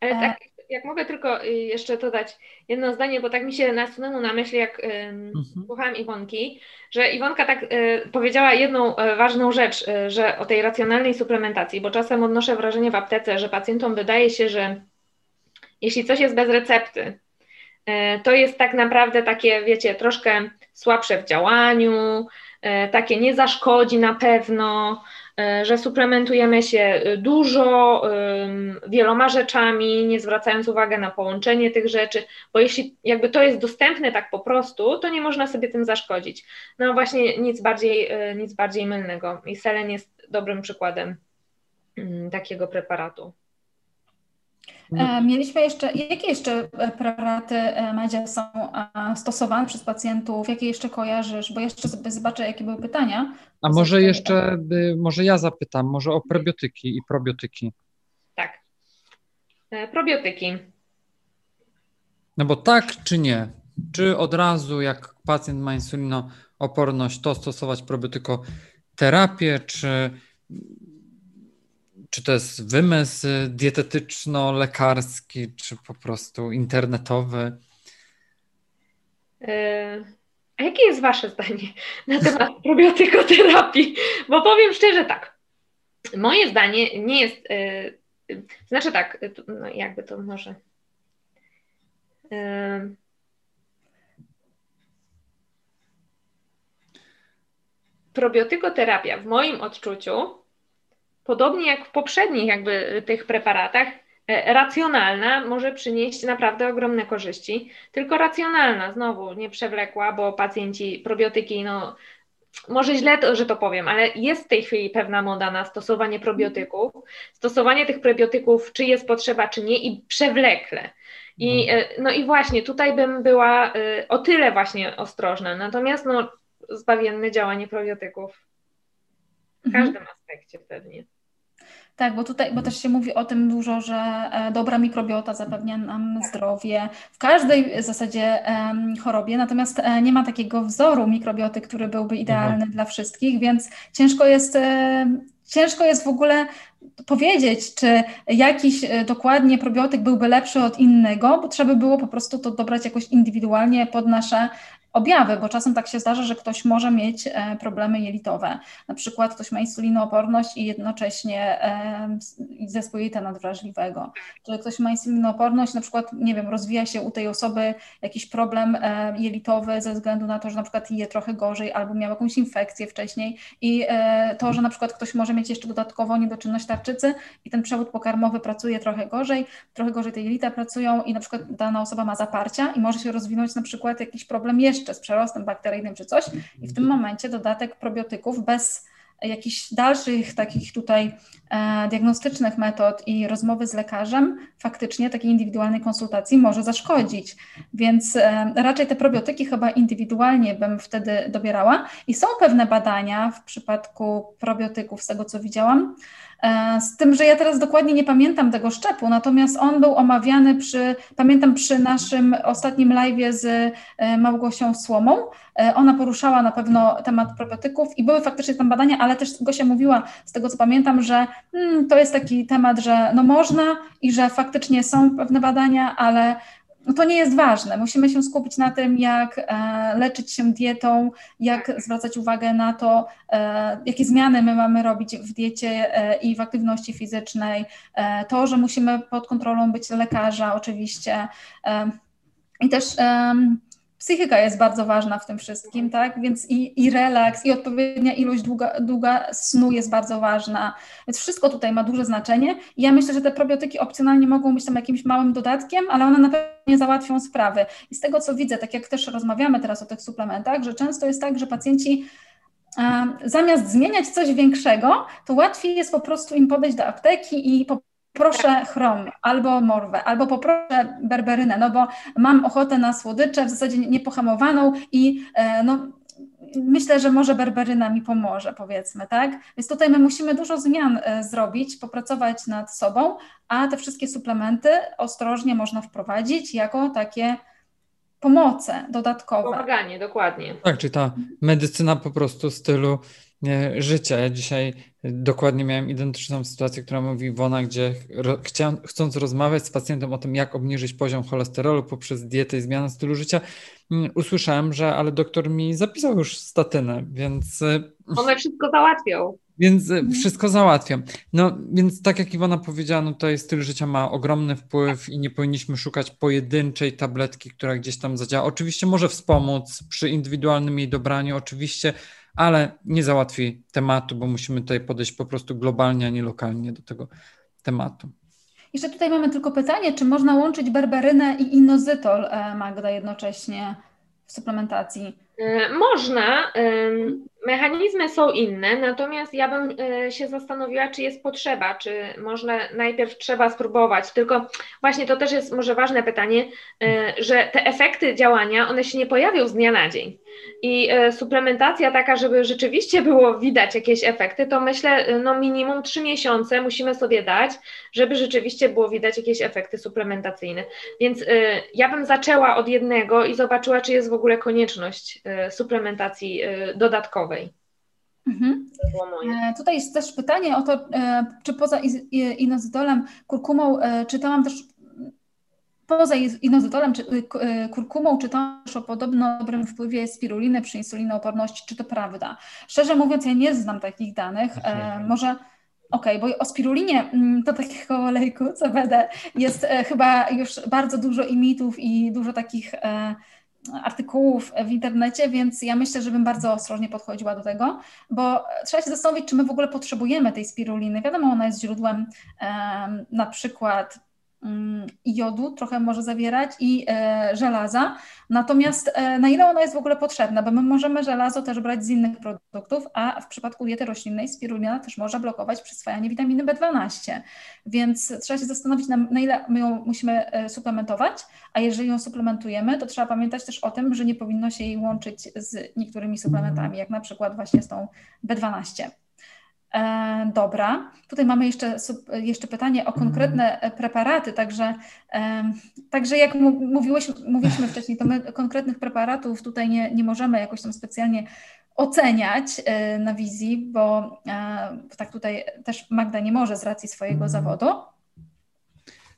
Ale tak, jak mogę tylko y, jeszcze dodać jedno zdanie, bo tak mi się nasunęło na myśl, jak mhm. słuchałam Iwonki, że Iwonka tak y, powiedziała jedną y, ważną rzecz, że o tej racjonalnej suplementacji, bo czasem odnoszę wrażenie w aptece, że pacjentom wydaje się, że jeśli coś jest bez recepty, to jest tak naprawdę takie, wiecie, troszkę słabsze w działaniu, takie nie zaszkodzi na pewno, E, że suplementujemy się e, dużo, wieloma rzeczami, nie zwracając uwagi na połączenie tych rzeczy, bo jeśli jakby to jest dostępne tak po prostu, to nie można sobie tym zaszkodzić. No właśnie nic bardziej, e, nic bardziej mylnego i selen jest dobrym przykładem mm, takiego preparatu. No. Mieliśmy jeszcze, jakie jeszcze preparaty Madzia są stosowane przez pacjentów? Jakie jeszcze kojarzysz? Bo jeszcze sobie zobaczę, jakie były pytania. A może jeszcze, może ja zapytam, może o prebiotyki i probiotyki. Tak. E, probiotyki. No bo tak czy nie? Czy od razu, jak pacjent ma insulinooporność, to stosować probiotykoterapię, czy, czy to jest wymysł dietetyczno-lekarski, czy po prostu internetowy? E, a jakie jest Wasze zdanie na temat probiotykoterapii? Bo powiem szczerze tak, moje zdanie nie jest, yy, znaczy tak, no jakby to może. Yy, probiotykoterapia w moim odczuciu, podobnie jak w poprzednich jakby tych preparatach, E, racjonalna może przynieść naprawdę ogromne korzyści, tylko racjonalna, znowu nie przewlekła, bo pacjenci probiotyki, no może źle to, że to powiem, ale jest w tej chwili pewna moda na stosowanie probiotyków. Stosowanie tych probiotyków, czy jest potrzeba, czy nie, i przewlekle. I, no, e, no i właśnie, tutaj bym była e, o tyle właśnie ostrożna. Natomiast no, zbawienne działanie probiotyków w mhm. każdym aspekcie pewnie. Tak, bo tutaj, bo też się mówi o tym dużo, że e, dobra mikrobiota zapewnia nam tak. zdrowie w każdej w zasadzie chorobie, natomiast e, nie ma takiego wzoru mikrobioty, który byłby idealny mhm. dla wszystkich, więc ciężko jest, e, ciężko jest w ogóle powiedzieć, czy jakiś dokładnie probiotyk byłby lepszy od innego, bo trzeba by było po prostu to dobrać jakoś indywidualnie pod nasze objawy, bo czasem tak się zdarza, że ktoś może mieć e, problemy jelitowe. Na przykład ktoś ma insulinooporność i jednocześnie e, zespół jelita nadwrażliwego. Czy ktoś ma insulinooporność, na przykład, nie wiem, rozwija się u tej osoby jakiś problem e, jelitowy ze względu na to, że na przykład je trochę gorzej albo miał jakąś infekcję wcześniej i to, że na przykład ktoś może mieć jeszcze dodatkowo niedoczynność tarczycy i ten przewód pokarmowy pracuje trochę gorzej, trochę gorzej te jelita pracują i na przykład dana osoba ma zaparcia i może się rozwinąć na przykład jakiś problem jeszcze jeszcze z przerostem bakteryjnym czy coś i w tym momencie dodatek probiotyków bez jakichś dalszych takich tutaj e, diagnostycznych metod i rozmowy z lekarzem, faktycznie takiej indywidualnej konsultacji może zaszkodzić. Więc e, raczej te probiotyki chyba indywidualnie bym wtedy dobierała. I są pewne badania w przypadku probiotyków, z tego co widziałam, z tym, że ja teraz dokładnie nie pamiętam tego szczepu, natomiast on był omawiany przy, pamiętam przy naszym ostatnim live z e, Małgosią Słomą. E, ona poruszała na pewno temat probiotyków i były faktycznie tam badania, ale też Gosia mówiła, z tego co pamiętam, że hmm, to jest taki temat, że no można i że faktycznie są pewne badania, ale to nie jest ważne. Musimy się skupić na tym, jak e, leczyć się dietą, jak zwracać uwagę na to, e, jakie zmiany my mamy robić w diecie e, i w aktywności fizycznej. To, że musimy pod kontrolą być lekarza, oczywiście. I też psychika jest bardzo ważna w tym wszystkim, tak? Więc i, i relaks, i odpowiednia ilość długa, długa snu jest bardzo ważna. Więc wszystko tutaj ma duże znaczenie. I ja myślę, że te probiotyki opcjonalnie mogą być tam jakimś małym dodatkiem, ale one na pewno nie załatwią sprawy. I z tego, co widzę, tak jak też rozmawiamy teraz o tych suplementach, że często jest tak, że pacjenci zamiast zmieniać coś większego, to łatwiej jest po prostu im podejść do apteki i po poproszę chrom, albo morwę, albo poproszę berberynę, no bo mam ochotę na słodycze, w zasadzie niepohamowaną i e, no, myślę, że może berberyna mi pomoże, powiedzmy, tak? Więc tutaj my musimy dużo zmian e, zrobić, popracować nad sobą, a te wszystkie suplementy ostrożnie można wprowadzić jako takie pomoce dodatkowe. Pomaganie, dokładnie. Tak, czyli ta medycyna po prostu stylu życia. Ja dzisiaj dokładnie miałem identyczną sytuację, która mówi Iwona, gdzie chciałem, chcąc rozmawiać z pacjentem o tym, jak obniżyć poziom cholesterolu poprzez dietę i zmianę stylu życia, mm, usłyszałem, że ale doktor mi zapisał już statynę, więc... Y, One wszystko załatwią. Więc y, wszystko załatwiam. No więc tak jak Iwona powiedziała, no tutaj styl życia ma ogromny wpływ i nie powinniśmy szukać pojedynczej tabletki, która gdzieś tam zadziała. Oczywiście może wspomóc przy indywidualnym jej dobraniu, oczywiście ale nie załatwi tematu, bo musimy tutaj podejść po prostu globalnie, a nie lokalnie do tego tematu. Jeszcze tutaj mamy tylko pytanie, czy można łączyć berberynę i inozytol, e, Magda, jednocześnie w suplementacji? E, można. Mechanizmy są inne, natomiast ja bym e, się zastanowiła, czy jest potrzeba, czy można najpierw trzeba spróbować. Tylko właśnie to też jest może ważne pytanie, że te efekty działania, one się nie pojawią z dnia na dzień. I e, suplementacja taka, żeby rzeczywiście było widać jakieś efekty, to myślę, e, no minimum trzy miesiące musimy sobie dać, żeby rzeczywiście było widać jakieś efekty suplementacyjne. Więc e, ja bym zaczęła od jednego i zobaczyła, czy jest w ogóle konieczność suplementacji dodatkowej. Mhm. Tutaj jest też pytanie o to, czy poza inozytolem, kurkumą, czytałam też Poza inozytolem czy y, y, kurkumą czytam też o podobno dobrym wpływie spiruliny przy insulinooporności. Czy to prawda? Szczerze mówiąc, ja nie znam takich danych. E, może Okej, okay, bo o spirulinie mm, to takiego olejku CBD jest e, chyba już bardzo dużo i mitów i dużo takich e, artykułów w internecie, więc ja myślę, że bym bardzo ostrożnie podchodziła do tego, bo trzeba się zastanowić, czy my w ogóle potrzebujemy tej spiruliny. Wiadomo, ona jest źródłem na przykład jodu trochę może zawierać i e, żelaza. Natomiast e, na ile ona jest w ogóle potrzebna, bo my możemy żelazo też brać z innych produktów, a w przypadku diety roślinnej spirulina też może blokować przyswajanie witaminy B12. Więc trzeba się zastanowić, na, na ile my ją musimy e, suplementować, a jeżeli ją suplementujemy, to trzeba pamiętać też o tym, że nie powinno się jej łączyć z niektórymi suplementami, jak na przykład właśnie z tą B12. E, dobra, tutaj mamy jeszcze, jeszcze pytanie o konkretne e, preparaty, także, e, także jak mówiłeś, mówiliśmy wcześniej, to my konkretnych preparatów tutaj nie, nie możemy jakoś tam specjalnie oceniać e, na wizji, bo e, tak tutaj też Magda nie może z racji swojego mhm. zawodu.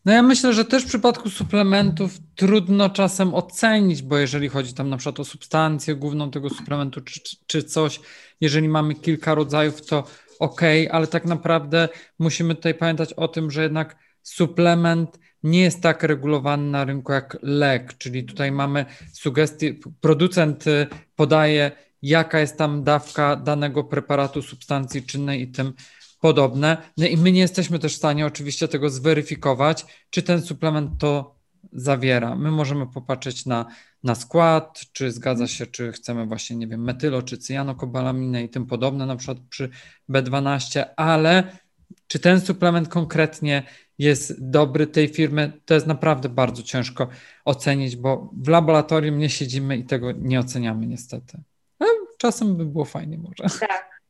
No ja myślę, że też w przypadku suplementów trudno czasem ocenić, bo jeżeli chodzi tam na przykład o substancję główną tego suplementu czy, czy coś, jeżeli mamy kilka rodzajów, to ok, ale tak naprawdę musimy tutaj pamiętać o tym, że jednak suplement nie jest tak regulowany na rynku jak lek, czyli tutaj mamy sugestie, producent y, podaje, jaka jest tam dawka danego preparatu, substancji czynnej i tym podobne. No i my nie jesteśmy też w stanie oczywiście tego zweryfikować, czy ten suplement to zawiera. My możemy popatrzeć na, na skład, czy zgadza się, czy chcemy właśnie, nie wiem, metylo, czy cyjanokobalaminę i tym podobne, na przykład przy B12, ale czy ten suplement konkretnie jest dobry tej firmy, to jest naprawdę bardzo ciężko ocenić, bo w laboratorium nie siedzimy i tego nie oceniamy niestety. Ale czasem by było fajnie może. Tak.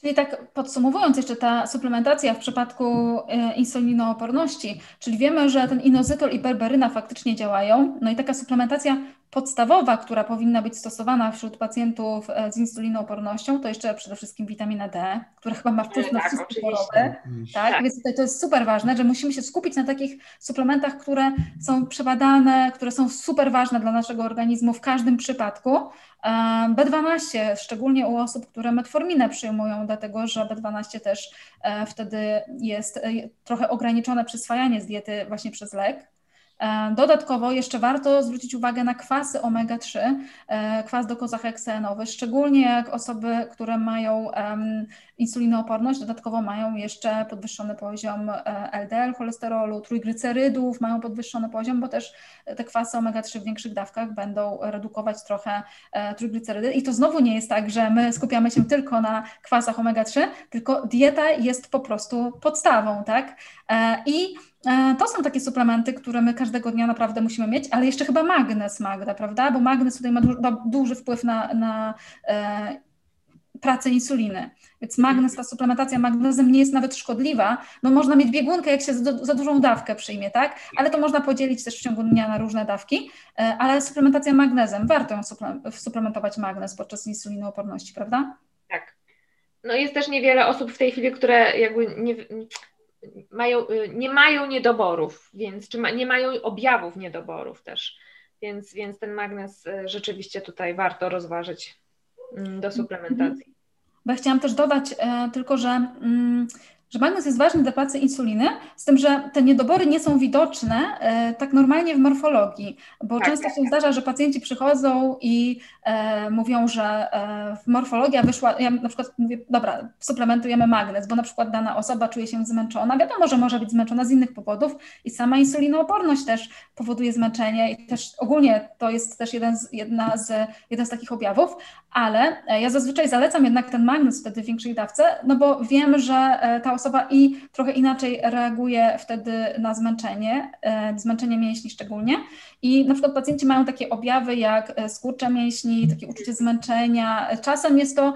Czyli tak podsumowując jeszcze ta suplementacja w przypadku e, insulinooporności, czyli wiemy, że ten inozytol i berberyna faktycznie działają, no i taka suplementacja podstawowa, która powinna być stosowana wśród pacjentów e, z insulinoopornością, to jeszcze przede wszystkim witamina D, która chyba ma wpływ na tak, wszystkie choroby. Tak? tak, więc tutaj to jest super ważne, że musimy się skupić na takich suplementach, które są przebadane, które są super ważne dla naszego organizmu w każdym przypadku. E, B12, szczególnie u osób, które metforminę przyjmują, dlatego że B12 też e, wtedy jest trochę ograniczone przyswajanie z diety właśnie przez lek. E, dodatkowo jeszcze warto zwrócić uwagę na kwasy omega-3, e, kwas dokozaheksenowy, szczególnie jak osoby, które mają insulinooporność, dodatkowo mają jeszcze podwyższony poziom LDL, cholesterolu, trójglycerydów, mają podwyższony poziom, bo też te kwasy omega-3 w większych dawkach będą redukować trochę trójglicerydy. I to znowu nie jest tak, że my skupiamy się tylko na kwasach omega-3, tylko dieta jest po prostu podstawą, tak? I E, to są takie suplementy, które my każdego dnia naprawdę musimy mieć, ale jeszcze chyba magnez, Magda, prawda? Bo magnez tutaj ma duży, duży wpływ na, na e, pracę insuliny. Więc magnez, ta suplementacja magnezem nie jest nawet szkodliwa. No można mieć biegunkę, jak się za, za dużą dawkę przyjmie, tak? Ale to można podzielić też w ciągu dnia na różne dawki. E, ale suplementacja magnezem, warto ją suplementować magnez podczas insulinooporności, prawda? Tak. No jest też niewiele osób w tej chwili, które jakby nie, mają, y, nie mają niedoborów, więc czy ma, nie mają objawów niedoborów też. Więc, więc ten magnes y, rzeczywiście tutaj warto rozważyć mm, do suplementacji. Bo ja chciałam też dodać e, tylko, że mm, że magnez jest ważny dla pracy insuliny, z tym, że te niedobory nie są widoczne e, tak normalnie w morfologii, bo tak, często tak, się tak. zdarza, że pacjenci przychodzą i e, mówią, że e, morfologia wyszła, ja na przykład mówię, dobra, suplementujemy magnez, bo na przykład dana osoba czuje się zmęczona, wiadomo, że może być zmęczona z innych powodów i sama insulinooporność też powoduje zmęczenie i też ogólnie to jest też jeden z, jedna z, jeden z takich objawów, ale e, ja zazwyczaj zalecam jednak ten magnez wtedy w większej dawce, no bo wiem, że ta osoba i trochę inaczej reaguje wtedy na zmęczenie, e, zmęczenie mięśni szczególnie. I na przykład pacjenci mają takie objawy jak skurcze mięśni, takie uczucie zmęczenia. Czasem jest to,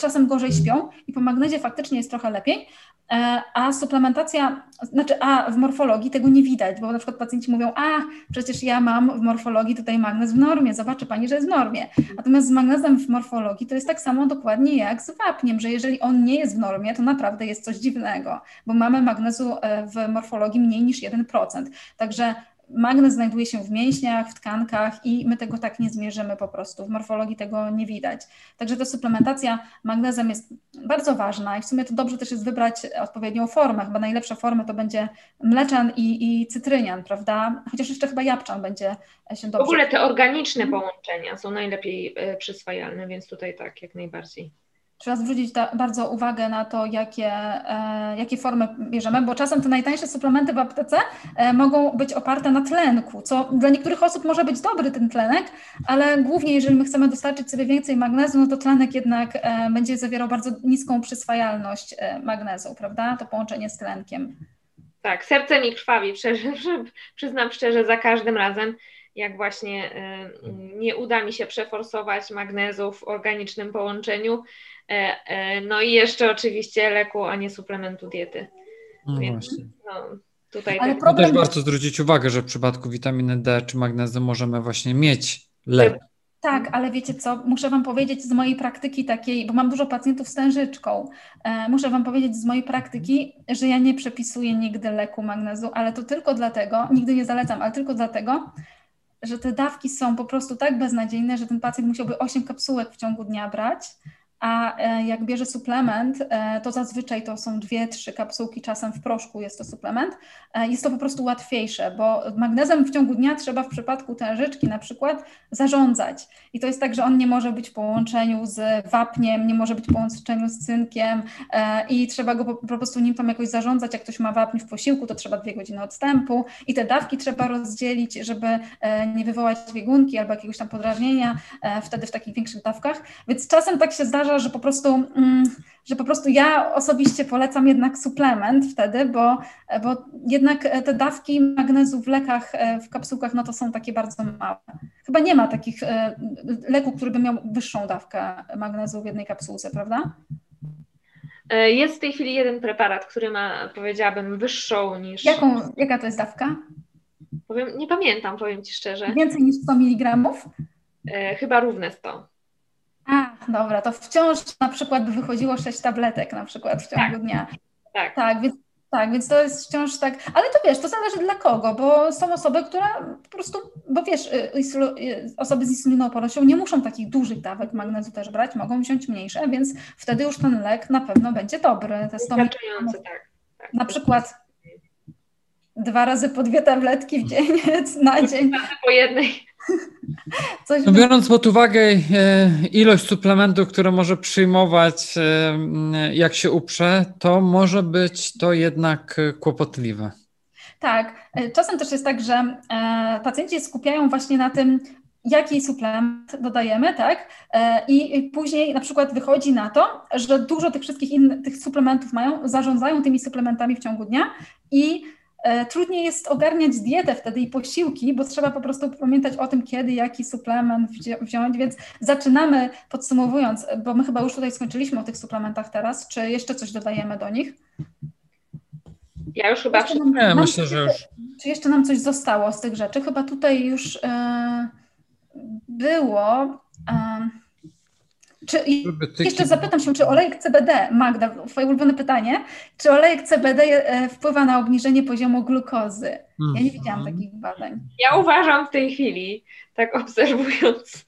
czasem gorzej śpią i po magnezie faktycznie jest trochę lepiej, E, a suplementacja, znaczy, a w morfologii tego nie widać, bo na przykład pacjenci mówią, a przecież ja mam w morfologii tutaj magnez w normie, zobaczy Pani, że jest w normie. Natomiast z magnezem w morfologii to jest tak samo dokładnie jak z wapniem, że jeżeli on nie jest w normie, to naprawdę jest coś dziwnego, bo mamy magnezu e, w morfologii mniej niż 1%. Także Magnez znajduje się w mięśniach, w tkankach i my tego tak nie zmierzymy po prostu. W morfologii tego nie widać. Także ta suplementacja magnezem jest bardzo ważna i w sumie to dobrze też jest wybrać odpowiednią formę. Chyba najlepsza forma to będzie mleczan i, i cytrynian, prawda? Chociaż jeszcze chyba jabłczan będzie się dobrze. W ogóle te organiczne połączenia są najlepiej e, przyswajalne, więc tutaj tak, jak najbardziej. Trzeba zwrócić bardzo uwagę na to, jakie, e, jakie formy bierzemy, bo czasem te najtańsze suplementy w aptece e, mogą być oparte na tlenku, co dla niektórych osób może być dobry ten tlenek, ale głównie jeżeli my chcemy dostarczyć sobie więcej magnezu, no to tlenek jednak e, będzie zawierał bardzo niską przyswajalność e, magnezu, prawda? To połączenie z tlenkiem. Tak, serce mi krwawi, przyznam szczerze, za każdym razem jak właśnie e, nie uda mi się przeforsować magnezu w organicznym połączeniu, no i jeszcze oczywiście leku, a nie suplementu diety. No Więc, właśnie. No, tutaj Ale tak. problem... też warto zwrócić uwagę, że w przypadku witaminy D czy magnezu możemy właśnie mieć lek. Tak, ale wiecie co, muszę Wam powiedzieć z mojej praktyki takiej, bo mam dużo pacjentów z tężyczką, e, muszę Wam powiedzieć z mojej praktyki, że ja nie przepisuję nigdy leku magnezu, ale to tylko dlatego, nigdy nie zalecam, ale tylko dlatego, że te dawki są po prostu tak beznadziejne, że ten pacjent musiałby 8 kapsułek w ciągu dnia brać, a e, jak bierze suplement, e, to zazwyczaj to są dwie, trzy kapsułki, czasem w proszku jest to suplement. E, jest to po prostu łatwiejsze, bo magnezem w ciągu dnia trzeba w przypadku tężyczki na przykład zarządzać. I to jest tak, że on nie może być w połączeniu z wapniem, nie może być w połączeniu z cynkiem i trzeba go po, prostu nim tam jakoś zarządzać. Jak ktoś ma wapń w posiłku, to trzeba dwie godziny odstępu i te dawki trzeba rozdzielić, żeby nie wywołać biegunki albo jakiegoś tam podrażnienia wtedy w takich większych dawkach. Więc czasem tak się zdarza, zdarza, że po prostu, mm, że po prostu ja osobiście polecam jednak suplement wtedy, bo, bo jednak te dawki magnezu w lekach, e, w kapsułkach, no to są takie bardzo małe. Chyba nie ma takich e, leków, który by miał wyższą dawkę magnezu w jednej kapsułce, prawda? E, jest w tej chwili jeden preparat, który ma, powiedziałabym, wyższą niż. Jaką, jaka to jest dawka? Powiem, nie pamiętam, powiem Ci szczerze. Więcej niż 100 mg? chyba równe 100. Dobra, to wciąż na przykład by wychodziło 6 tabletek na przykład w ciągu tak. dnia. Tak. Tak, więc, tak, więc to jest wciąż tak, ale to wiesz, to zależy dla kogo, bo są osoby, które po prostu, bo wiesz, y, y, osoby z insulinoopornością nie muszą takich dużych dawek magnezu też brać, mogą wziąć mniejsze, więc wtedy już ten lek na pewno będzie dobry. Wystarczający, tak, tak. Na przykład dwa razy po dwie tabletki w dzień, na dzień. Po jednej. No biorąc pod uwagę e, ilość suplementów, które może przyjmować, e, jak się uprze, to może być to jednak kłopotliwe. Tak, czasem też jest tak, że pacjenci skupiają właśnie na tym, jaki suplement dodajemy, tak? I później na przykład wychodzi na to, że dużo tych wszystkich innych tych suplementów mają, zarządzają tymi suplementami w ciągu dnia i E, trudniej jest ogarniać dietę wtedy i posiłki, bo trzeba po prostu pamiętać o tym, kiedy jaki suplement wziąć, więc zaczynamy podsumowując, bo my chyba już tutaj skończyliśmy o tych suplementach teraz, czy jeszcze coś dodajemy do nich? Ja już chyba... Nam, Nie, nam, myślę, że już... Czy jeszcze nam coś zostało z tych rzeczy? Chyba tutaj już e, było... E, czy, jeszcze zapytam się, czy olejek CBD, Magda, twoje ulubione pytanie, czy olejek CBD e, wpływa na obniżenie poziomu glukozy? Ja nie widziałam mhm. takich badań. Ja uważam w tej chwili, tak obserwując,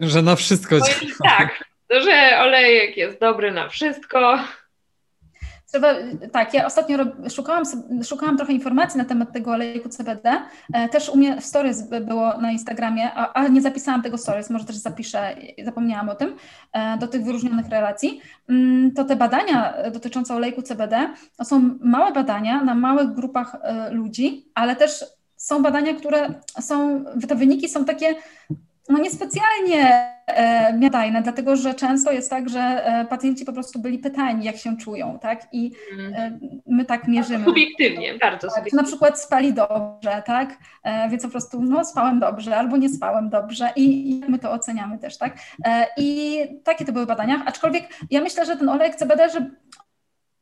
że na wszystko działa. Tak, że olejek jest dobry na wszystko, Trzeba, tak, ja ostatnio szukałam, szukałam trochę informacji na temat tego olejku CBD. E, też u mnie w stories było na Instagramie, ale nie zapisałam tego stories, może też zapiszę, zapomniałam o tym, e, do tych wyróżnionych relacji. Mm, to te badania dotyczące olejku CBD to są małe badania na małych grupach e, ludzi, ale też są badania, które są, te wyniki są takie no niespecjalnie e, miadajne, dlatego że często jest tak, że e, pacjenci po prostu byli pytani, jak się czują, tak? I e, my tak mierzymy. Subiektywnie, bardzo tak, subiektywnie. Na przykład spali dobrze, tak? E, więc po prostu, no spałem dobrze albo nie spałem dobrze i, i my to oceniamy też, tak? E, I takie to były badania, aczkolwiek ja myślę, że ten olejek CBD, że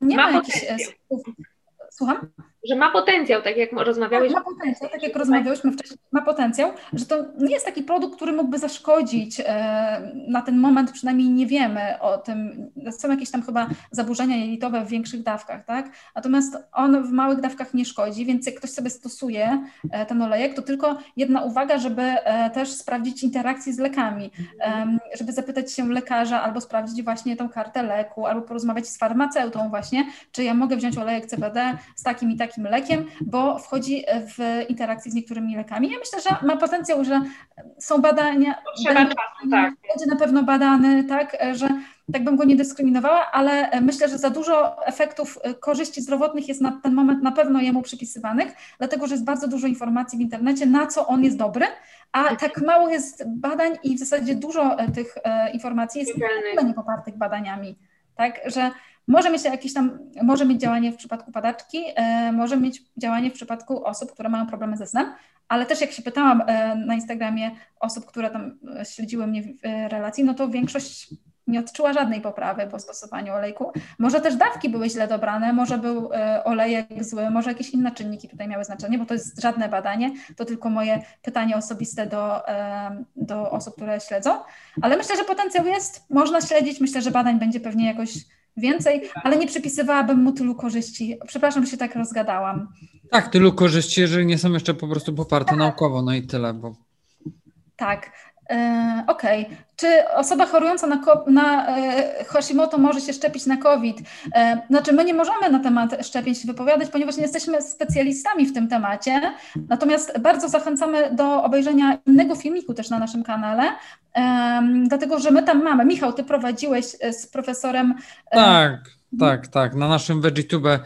nie ma, ma jakichś e, Słucham? Że ma potencjał, tak jak rozmawiałyśmy. Tak, ma potencjał, tak jak rozmawiałyśmy wcześniej, ma potencjał, że to nie jest taki produkt, który mógłby zaszkodzić. E, na ten moment przynajmniej nie wiemy o tym. Są jakieś tam chyba zaburzenia jelitowe w większych dawkach, tak? Natomiast on w małych dawkach nie szkodzi, więc jak ktoś sobie stosuje e, ten olejek, to tylko jedna uwaga, żeby e, też sprawdzić interakcję z lekami, żeby zapytać się lekarza albo sprawdzić właśnie tą kartę leku, albo porozmawiać z farmaceutą właśnie, czy ja mogę wziąć olejek CBD z takim i takim lekiem, bo wchodzi w interakcję z niektórymi lekami. Ja myślę, że ma potencjał, że są badania. Trzeba będzie, czasu, tak. Będzie na pewno badany, tak, że tak bym go nie dyskryminowała, ale myślę, że za dużo efektów korzyści zdrowotnych jest na ten moment na pewno jemu przypisywanych, dlatego że jest bardzo dużo informacji w internecie, na co on jest dobry, a tak mało jest badań i w zasadzie dużo tych e, informacji jest niepopartych badaniami. Tak, że może mieć jakieś tam, może mieć działanie w przypadku padaczki, e, może mieć działanie w przypadku osób, które mają problemy ze snem, ale też jak się pytałam e, na Instagramie osób, które tam e, śledziły mnie w relacji, no to większość nie odczuła żadnej poprawy po stosowaniu olejku. Może też dawki były źle dobrane, może był olejek zły, może jakieś inne czynniki tutaj miały znaczenie, bo to jest żadne badanie, to tylko moje pytanie osobiste do, do osób, które śledzą. Ale myślę, że potencjał jest, można śledzić, myślę, że badań będzie pewnie jakoś więcej, ale nie przypisywałabym mu tylu korzyści. Przepraszam, że się tak rozgadałam. Tak, tylu korzyści, jeżeli nie są jeszcze po prostu poparte tak. naukowo, no i tyle, bo. Tak. E, okej. Okay. Czy osoba chorująca na, na e, Hashimoto może się szczepić na COVID? E, znaczy, my nie możemy na temat szczepień się wypowiadać, ponieważ nie jesteśmy specjalistami w tym temacie. Natomiast bardzo zachęcamy do obejrzenia innego filmiku też na naszym kanale, dlatego że my tam mamy. Michał, ty prowadziłeś z profesorem. Tak, tak, tak. Na naszym VeggieTube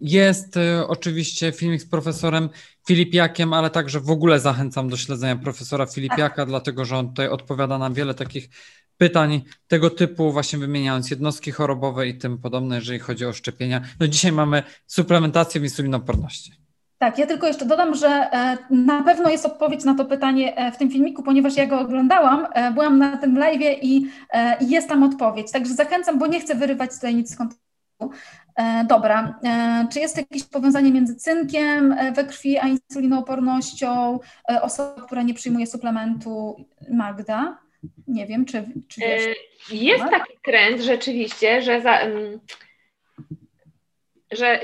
jest oczywiście filmik z profesorem Filipiakiem, ale także w ogóle zachęcam do śledzenia profesora Filipiaka, dlatego że on tutaj odpowiada na wiele takich pytań tego typu, właśnie wymieniając jednostki chorobowe i tym podobne, jeżeli chodzi o szczepienia. No dzisiaj mamy suplementację w insulinoporności. Tak, ja tylko jeszcze dodam, że e, na pewno jest odpowiedź na to pytanie e, w tym filmiku, ponieważ ja go oglądałam, e, byłam na tym live i jest tam odpowiedź. Także zachęcam, bo nie chcę wyrywać tutaj nic z kontekstu. E, dobra, e, czy jest jakieś powiązanie między cynkiem e, we krwi a insulinoopornością? Osoba, która nie przyjmuje suplementu Magda? Nie wiem, czy, czy wiesz? Jest taki trend rzeczywiście, że za, że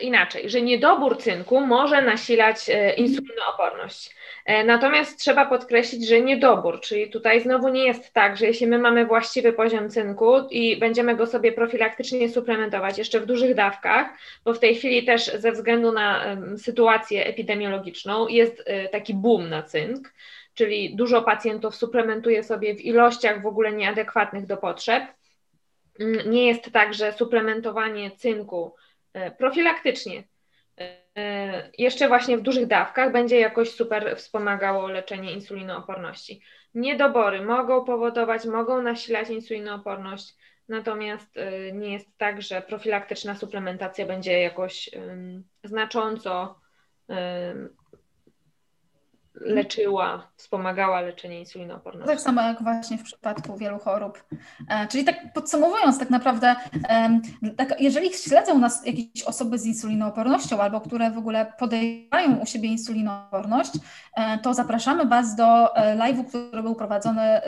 inaczej, że niedobór cynku może nasilać insulinooporność. E, natomiast trzeba podkreślić, że niedobór, czyli tutaj znowu nie jest tak, że jeśli my mamy właściwy poziom cynku i będziemy go sobie profilaktycznie suplementować jeszcze w dużych dawkach, bo w tej chwili też ze względu na sytuację epidemiologiczną jest e, taki boom na cynk, czyli dużo pacjentów suplementuje sobie w ilościach w ogóle nieadekwatnych do potrzeb. Mm, nie jest tak, że suplementowanie cynku e, profilaktycznie jeszcze właśnie w dużych dawkach będzie jakoś super wspomagało leczenie insulinooporności. Niedobory mogą powodować, mogą nasilać insulinooporność, natomiast e, nie jest tak, że profilaktyczna suplementacja będzie jakoś znacząco leczyła, wspomagała leczenie insulinooporności. Tak samo jak właśnie w przypadku wielu chorób. E, czyli tak podsumowując, tak naprawdę, tak, jeżeli śledzą nas jakieś osoby z insulinoopornością albo które w ogóle podejrzewają u siebie insulinooporność, e, to zapraszamy Was do e, live'u, który był prowadzony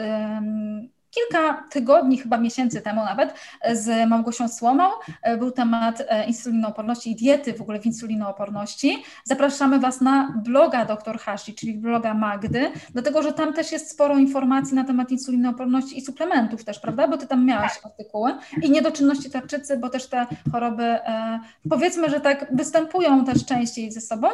kilka tygodni, chyba miesięcy temu nawet, z Małgosią Słomą. E, był temat e, insulinooporności i diety w ogóle w insulinooporności. Zapraszamy Was na bloga dr Hashi, czyli bloga Magdy, dlatego że tam też jest sporo informacji na temat insulinooporności i suplementów też, prawda? Bo Ty tam miałaś artykuły i niedoczynności tarczycy, bo też te choroby e, powiedzmy, że tak występują też częściej ze sobą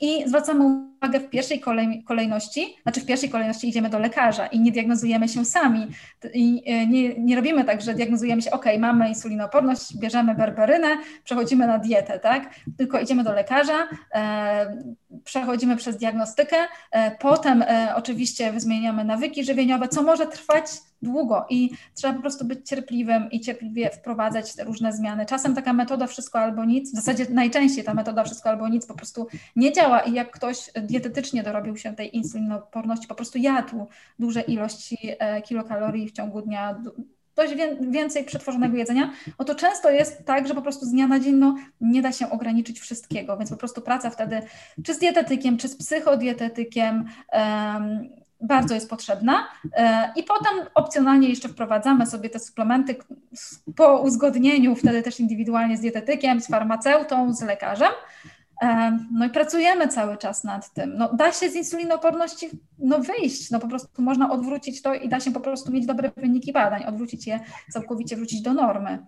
i zwracamy uwagę w pierwszej kolejności, znaczy w pierwszej kolejności idziemy do lekarza i nie diagnozujemy się sami. I e, nie, nie robimy tak, że diagnozujemy się, ok, mamy insulinooporność, bierzemy berberynę, przechodzimy na dietę, tak? Tylko idziemy do lekarza, e, przechodzimy przez diagnostykę, e, potem e, oczywiście zmieniamy nawyki żywieniowe, co może trwać długo i trzeba po prostu być cierpliwym i cierpliwie wprowadzać te różne zmiany. Czasem taka metoda wszystko albo nic, w zasadzie najczęściej ta metoda wszystko albo nic po prostu nie działa i jak ktoś dietetycznie dorobił się tej insulinoporności, po prostu jadł duże ilości e, kilokalorii w ciągu dnia, dość więcej przetworzonego jedzenia, no to często jest tak, że po prostu z dnia na dzień no, nie da się ograniczyć wszystkiego, więc po prostu praca wtedy czy z dietetykiem, czy z psychodietetykiem, um, bardzo jest potrzebna. E, I potem opcjonalnie jeszcze wprowadzamy sobie te suplementy po uzgodnieniu, wtedy też indywidualnie z dietetykiem, z farmaceutą, z lekarzem. E, no i pracujemy cały czas nad tym. No, da się z insulinooporności no, wyjść, no po prostu można odwrócić to i da się po prostu mieć dobre wyniki badań, odwrócić je całkowicie, wrócić do normy.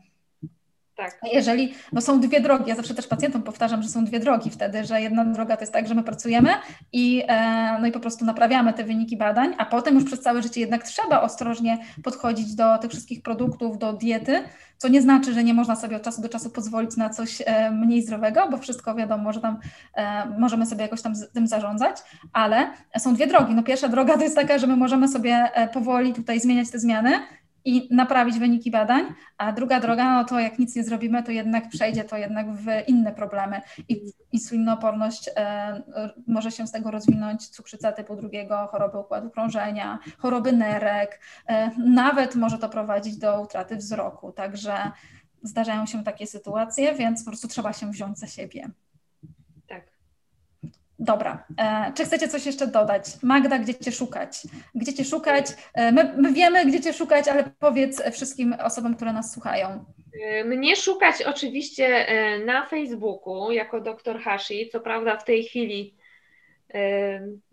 Tak. Jeżeli, no są dwie drogi, ja zawsze też pacjentom powtarzam, że są dwie drogi wtedy, że jedna droga to jest tak, że my pracujemy i, e, no i po prostu naprawiamy te wyniki badań, a potem już przez całe życie jednak trzeba ostrożnie podchodzić do tych wszystkich produktów, do diety, co nie znaczy, że nie można sobie od czasu do czasu pozwolić na coś e, mniej zdrowego, bo wszystko wiadomo, że tam e, możemy sobie jakoś tam tym zarządzać, ale są dwie drogi. No pierwsza droga to jest taka, że my możemy sobie powoli tutaj zmieniać te zmiany, i naprawić wyniki badań, a druga droga, no to jak nic nie zrobimy, to jednak przejdzie to jednak w inne problemy i insulinooporność e, może się z tego rozwinąć, cukrzyca typu drugiego, choroby układu krążenia, choroby nerek, e, nawet może to prowadzić do utraty wzroku, także zdarzają się takie sytuacje, więc po prostu trzeba się wziąć za siebie. Dobra, e, czy chcecie coś jeszcze dodać? Magda, gdzie Cię szukać? Gdzie Cię szukać? E, my, my, wiemy, gdzie Cię szukać, ale powiedz wszystkim osobom, które nas słuchają. E, mnie szukać oczywiście na Facebooku jako dr Hashi. Co prawda w tej chwili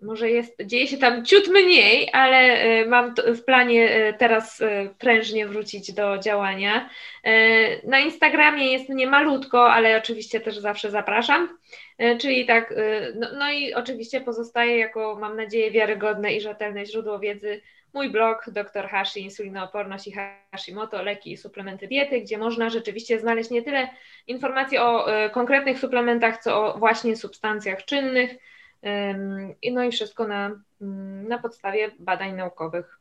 może jest, dzieje się tam ciut mniej, ale mam w planie teraz prężnie wrócić do działania. Na Instagramie jest nie malutko, ale oczywiście też zawsze zapraszam. Czyli tak, no, no i oczywiście pozostaje jako, mam nadzieję, wiarygodne i rzetelne źródło wiedzy mój blog Dr Hashi, insulinooporność i Hashimoto, leki i suplementy diety, gdzie można rzeczywiście znaleźć nie tyle informacji o konkretnych suplementach, co o właśnie substancjach czynnych, no i wszystko na, mm, na podstawie badań naukowych.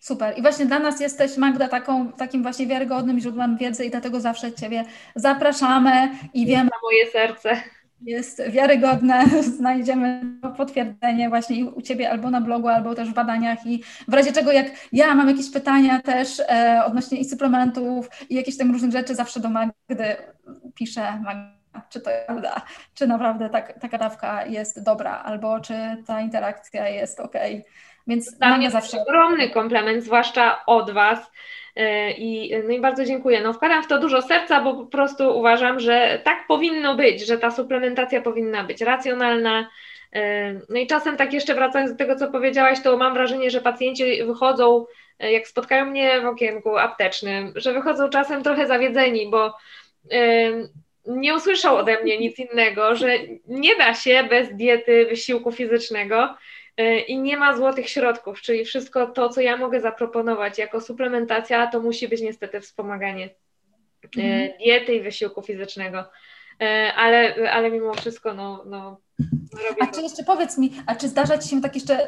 Super. I właśnie dla nas jesteś, Magda, taką, takim właśnie wiarygodnym źródłem wiedzy i dlatego zawsze Ciebie zapraszamy i wiemy. Na moje serce. Jest wiarygodne, znajdziemy potwierdzenie właśnie u Ciebie albo na blogu, albo też w badaniach i w razie czego jak ja mam jakieś pytania też e, odnośnie i suplementów i jakichś tam różnych rzeczy, zawsze do Magdy piszę, Magda czy to prawda, czy naprawdę tak, taka dawka jest dobra, albo czy ta interakcja jest ok. Więc Dla mnie zawsze ogromny komplement, zwłaszcza od Was, I, no i bardzo dziękuję. No wkładam w to dużo serca, bo po prostu uważam, że tak powinno być, że ta suplementacja powinna być racjonalna. No i czasem tak jeszcze wracając do tego, co powiedziałaś, to mam wrażenie, że pacjenci wychodzą, jak spotkają mnie w okienku aptecznym, że wychodzą czasem trochę zawiedzeni, bo nie usłyszał ode mnie nic innego, że nie da się bez diety, wysiłku fizycznego y, i nie ma złotych środków, czyli wszystko to, co ja mogę zaproponować jako suplementacja, to musi być niestety wspomaganie y, mhm. diety i wysiłku fizycznego. Y, ale, ale mimo wszystko, no, no robię. A czy jeszcze powiedz mi, a czy zdarza Ci się tak jeszcze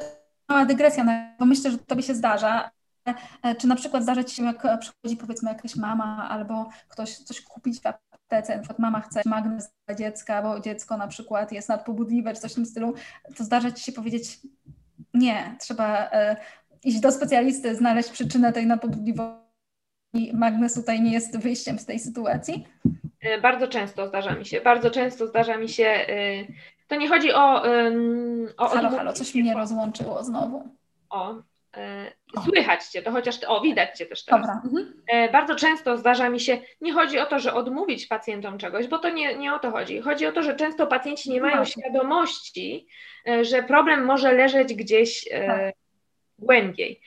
mała dygresja, no, bo myślę, że Tobie się zdarza, czy na przykład zdarza Ci się, jak przychodzi powiedzmy jakaś mama albo ktoś coś kupić w aptece, na przykład mama chce magnes dla dziecka, bo dziecko na przykład jest nadpobudliwe czy coś w tym stylu, to zdarza Ci się powiedzieć nie, trzeba e, iść do specjalisty, znaleźć przyczynę tej nadpobudliwości magnes tutaj nie jest wyjściem z tej sytuacji? E, bardzo często zdarza mi się, bardzo często zdarza mi się, e, to nie chodzi o... o halo, halo, coś mnie rozłączyło znowu. O, słychać cię, to chociaż, o widać cię też teraz. Mhm. E, bardzo często zdarza mi się, nie chodzi o to, że odmówić pacjentom czegoś, bo to nie, nie o to chodzi. Chodzi o to, że często pacjenci nie mają świadomości, e, że problem może leżeć gdzieś tak głębiej.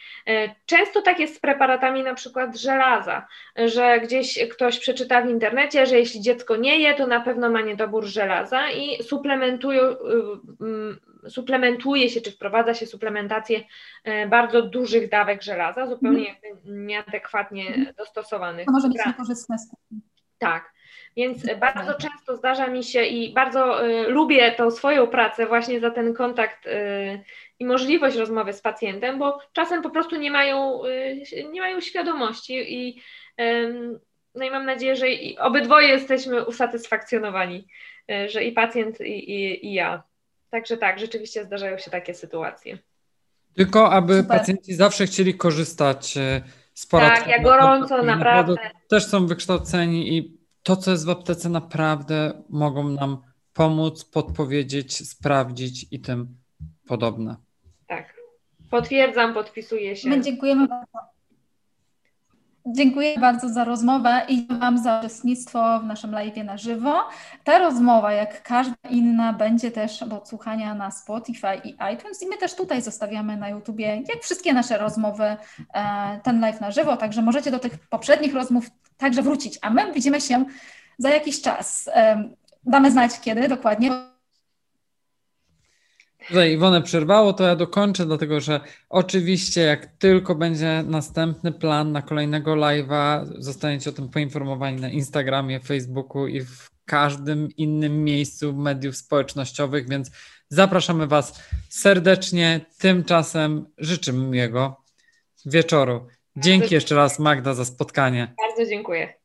Często tak jest z preparatami na przykład żelaza, że gdzieś ktoś przeczyta w internecie, że jeśli dziecko nie je, to na pewno ma niedobór żelaza i suplementują suplementuje się, czy wprowadza się suplementację e, bardzo dużych dawek żelaza, zupełnie mm. nieadekwatnie mm. dostosowanych. To może być niekorzystne. Tak. Więc bardzo często zdarza mi się i bardzo y, lubię tą swoją pracę właśnie za ten kontakt y, i możliwość rozmowy z pacjentem, bo czasem po prostu nie mają, y, nie mają świadomości i no i mam nadzieję, że obydwoje jesteśmy usatysfakcjonowani, że i pacjent i, i, i ja. Także tak, rzeczywiście zdarzają się takie sytuacje. Tylko aby Super. pacjenci zawsze chcieli korzystać e, z porad. Tak, ja gorąco, naprawdę. Też są wykształceni i to, co jest w aptece, naprawdę mogą nam pomóc, podpowiedzieć, sprawdzić i tym podobne. Tak. Potwierdzam, podpisuję się. My dziękujemy bardzo. Dziękuję bardzo za rozmowę i Wam za uczestnictwo w naszym live na żywo. Ta rozmowa, jak każda inna, będzie też do odsłuchania na Spotify i iTunes i my też tutaj zostawiamy na YouTubie, jak wszystkie nasze rozmowy, e, ten live na żywo, także możecie do tych poprzednich rozmów także wrócić, a my widzimy się za jakiś czas. E, damy znać kiedy dokładnie, Tutaj Iwonę przerwało, to ja dokończę, dlatego że oczywiście jak tylko będzie następny plan na kolejnego live'a, zostaniecie o tym poinformowani na Instagramie, Facebooku i w każdym innym miejscu mediów społecznościowych, więc zapraszamy Was serdecznie. Tymczasem życzymy miłego wieczoru. Dzięki jeszcze raz Magda za spotkanie. Bardzo dziękuję.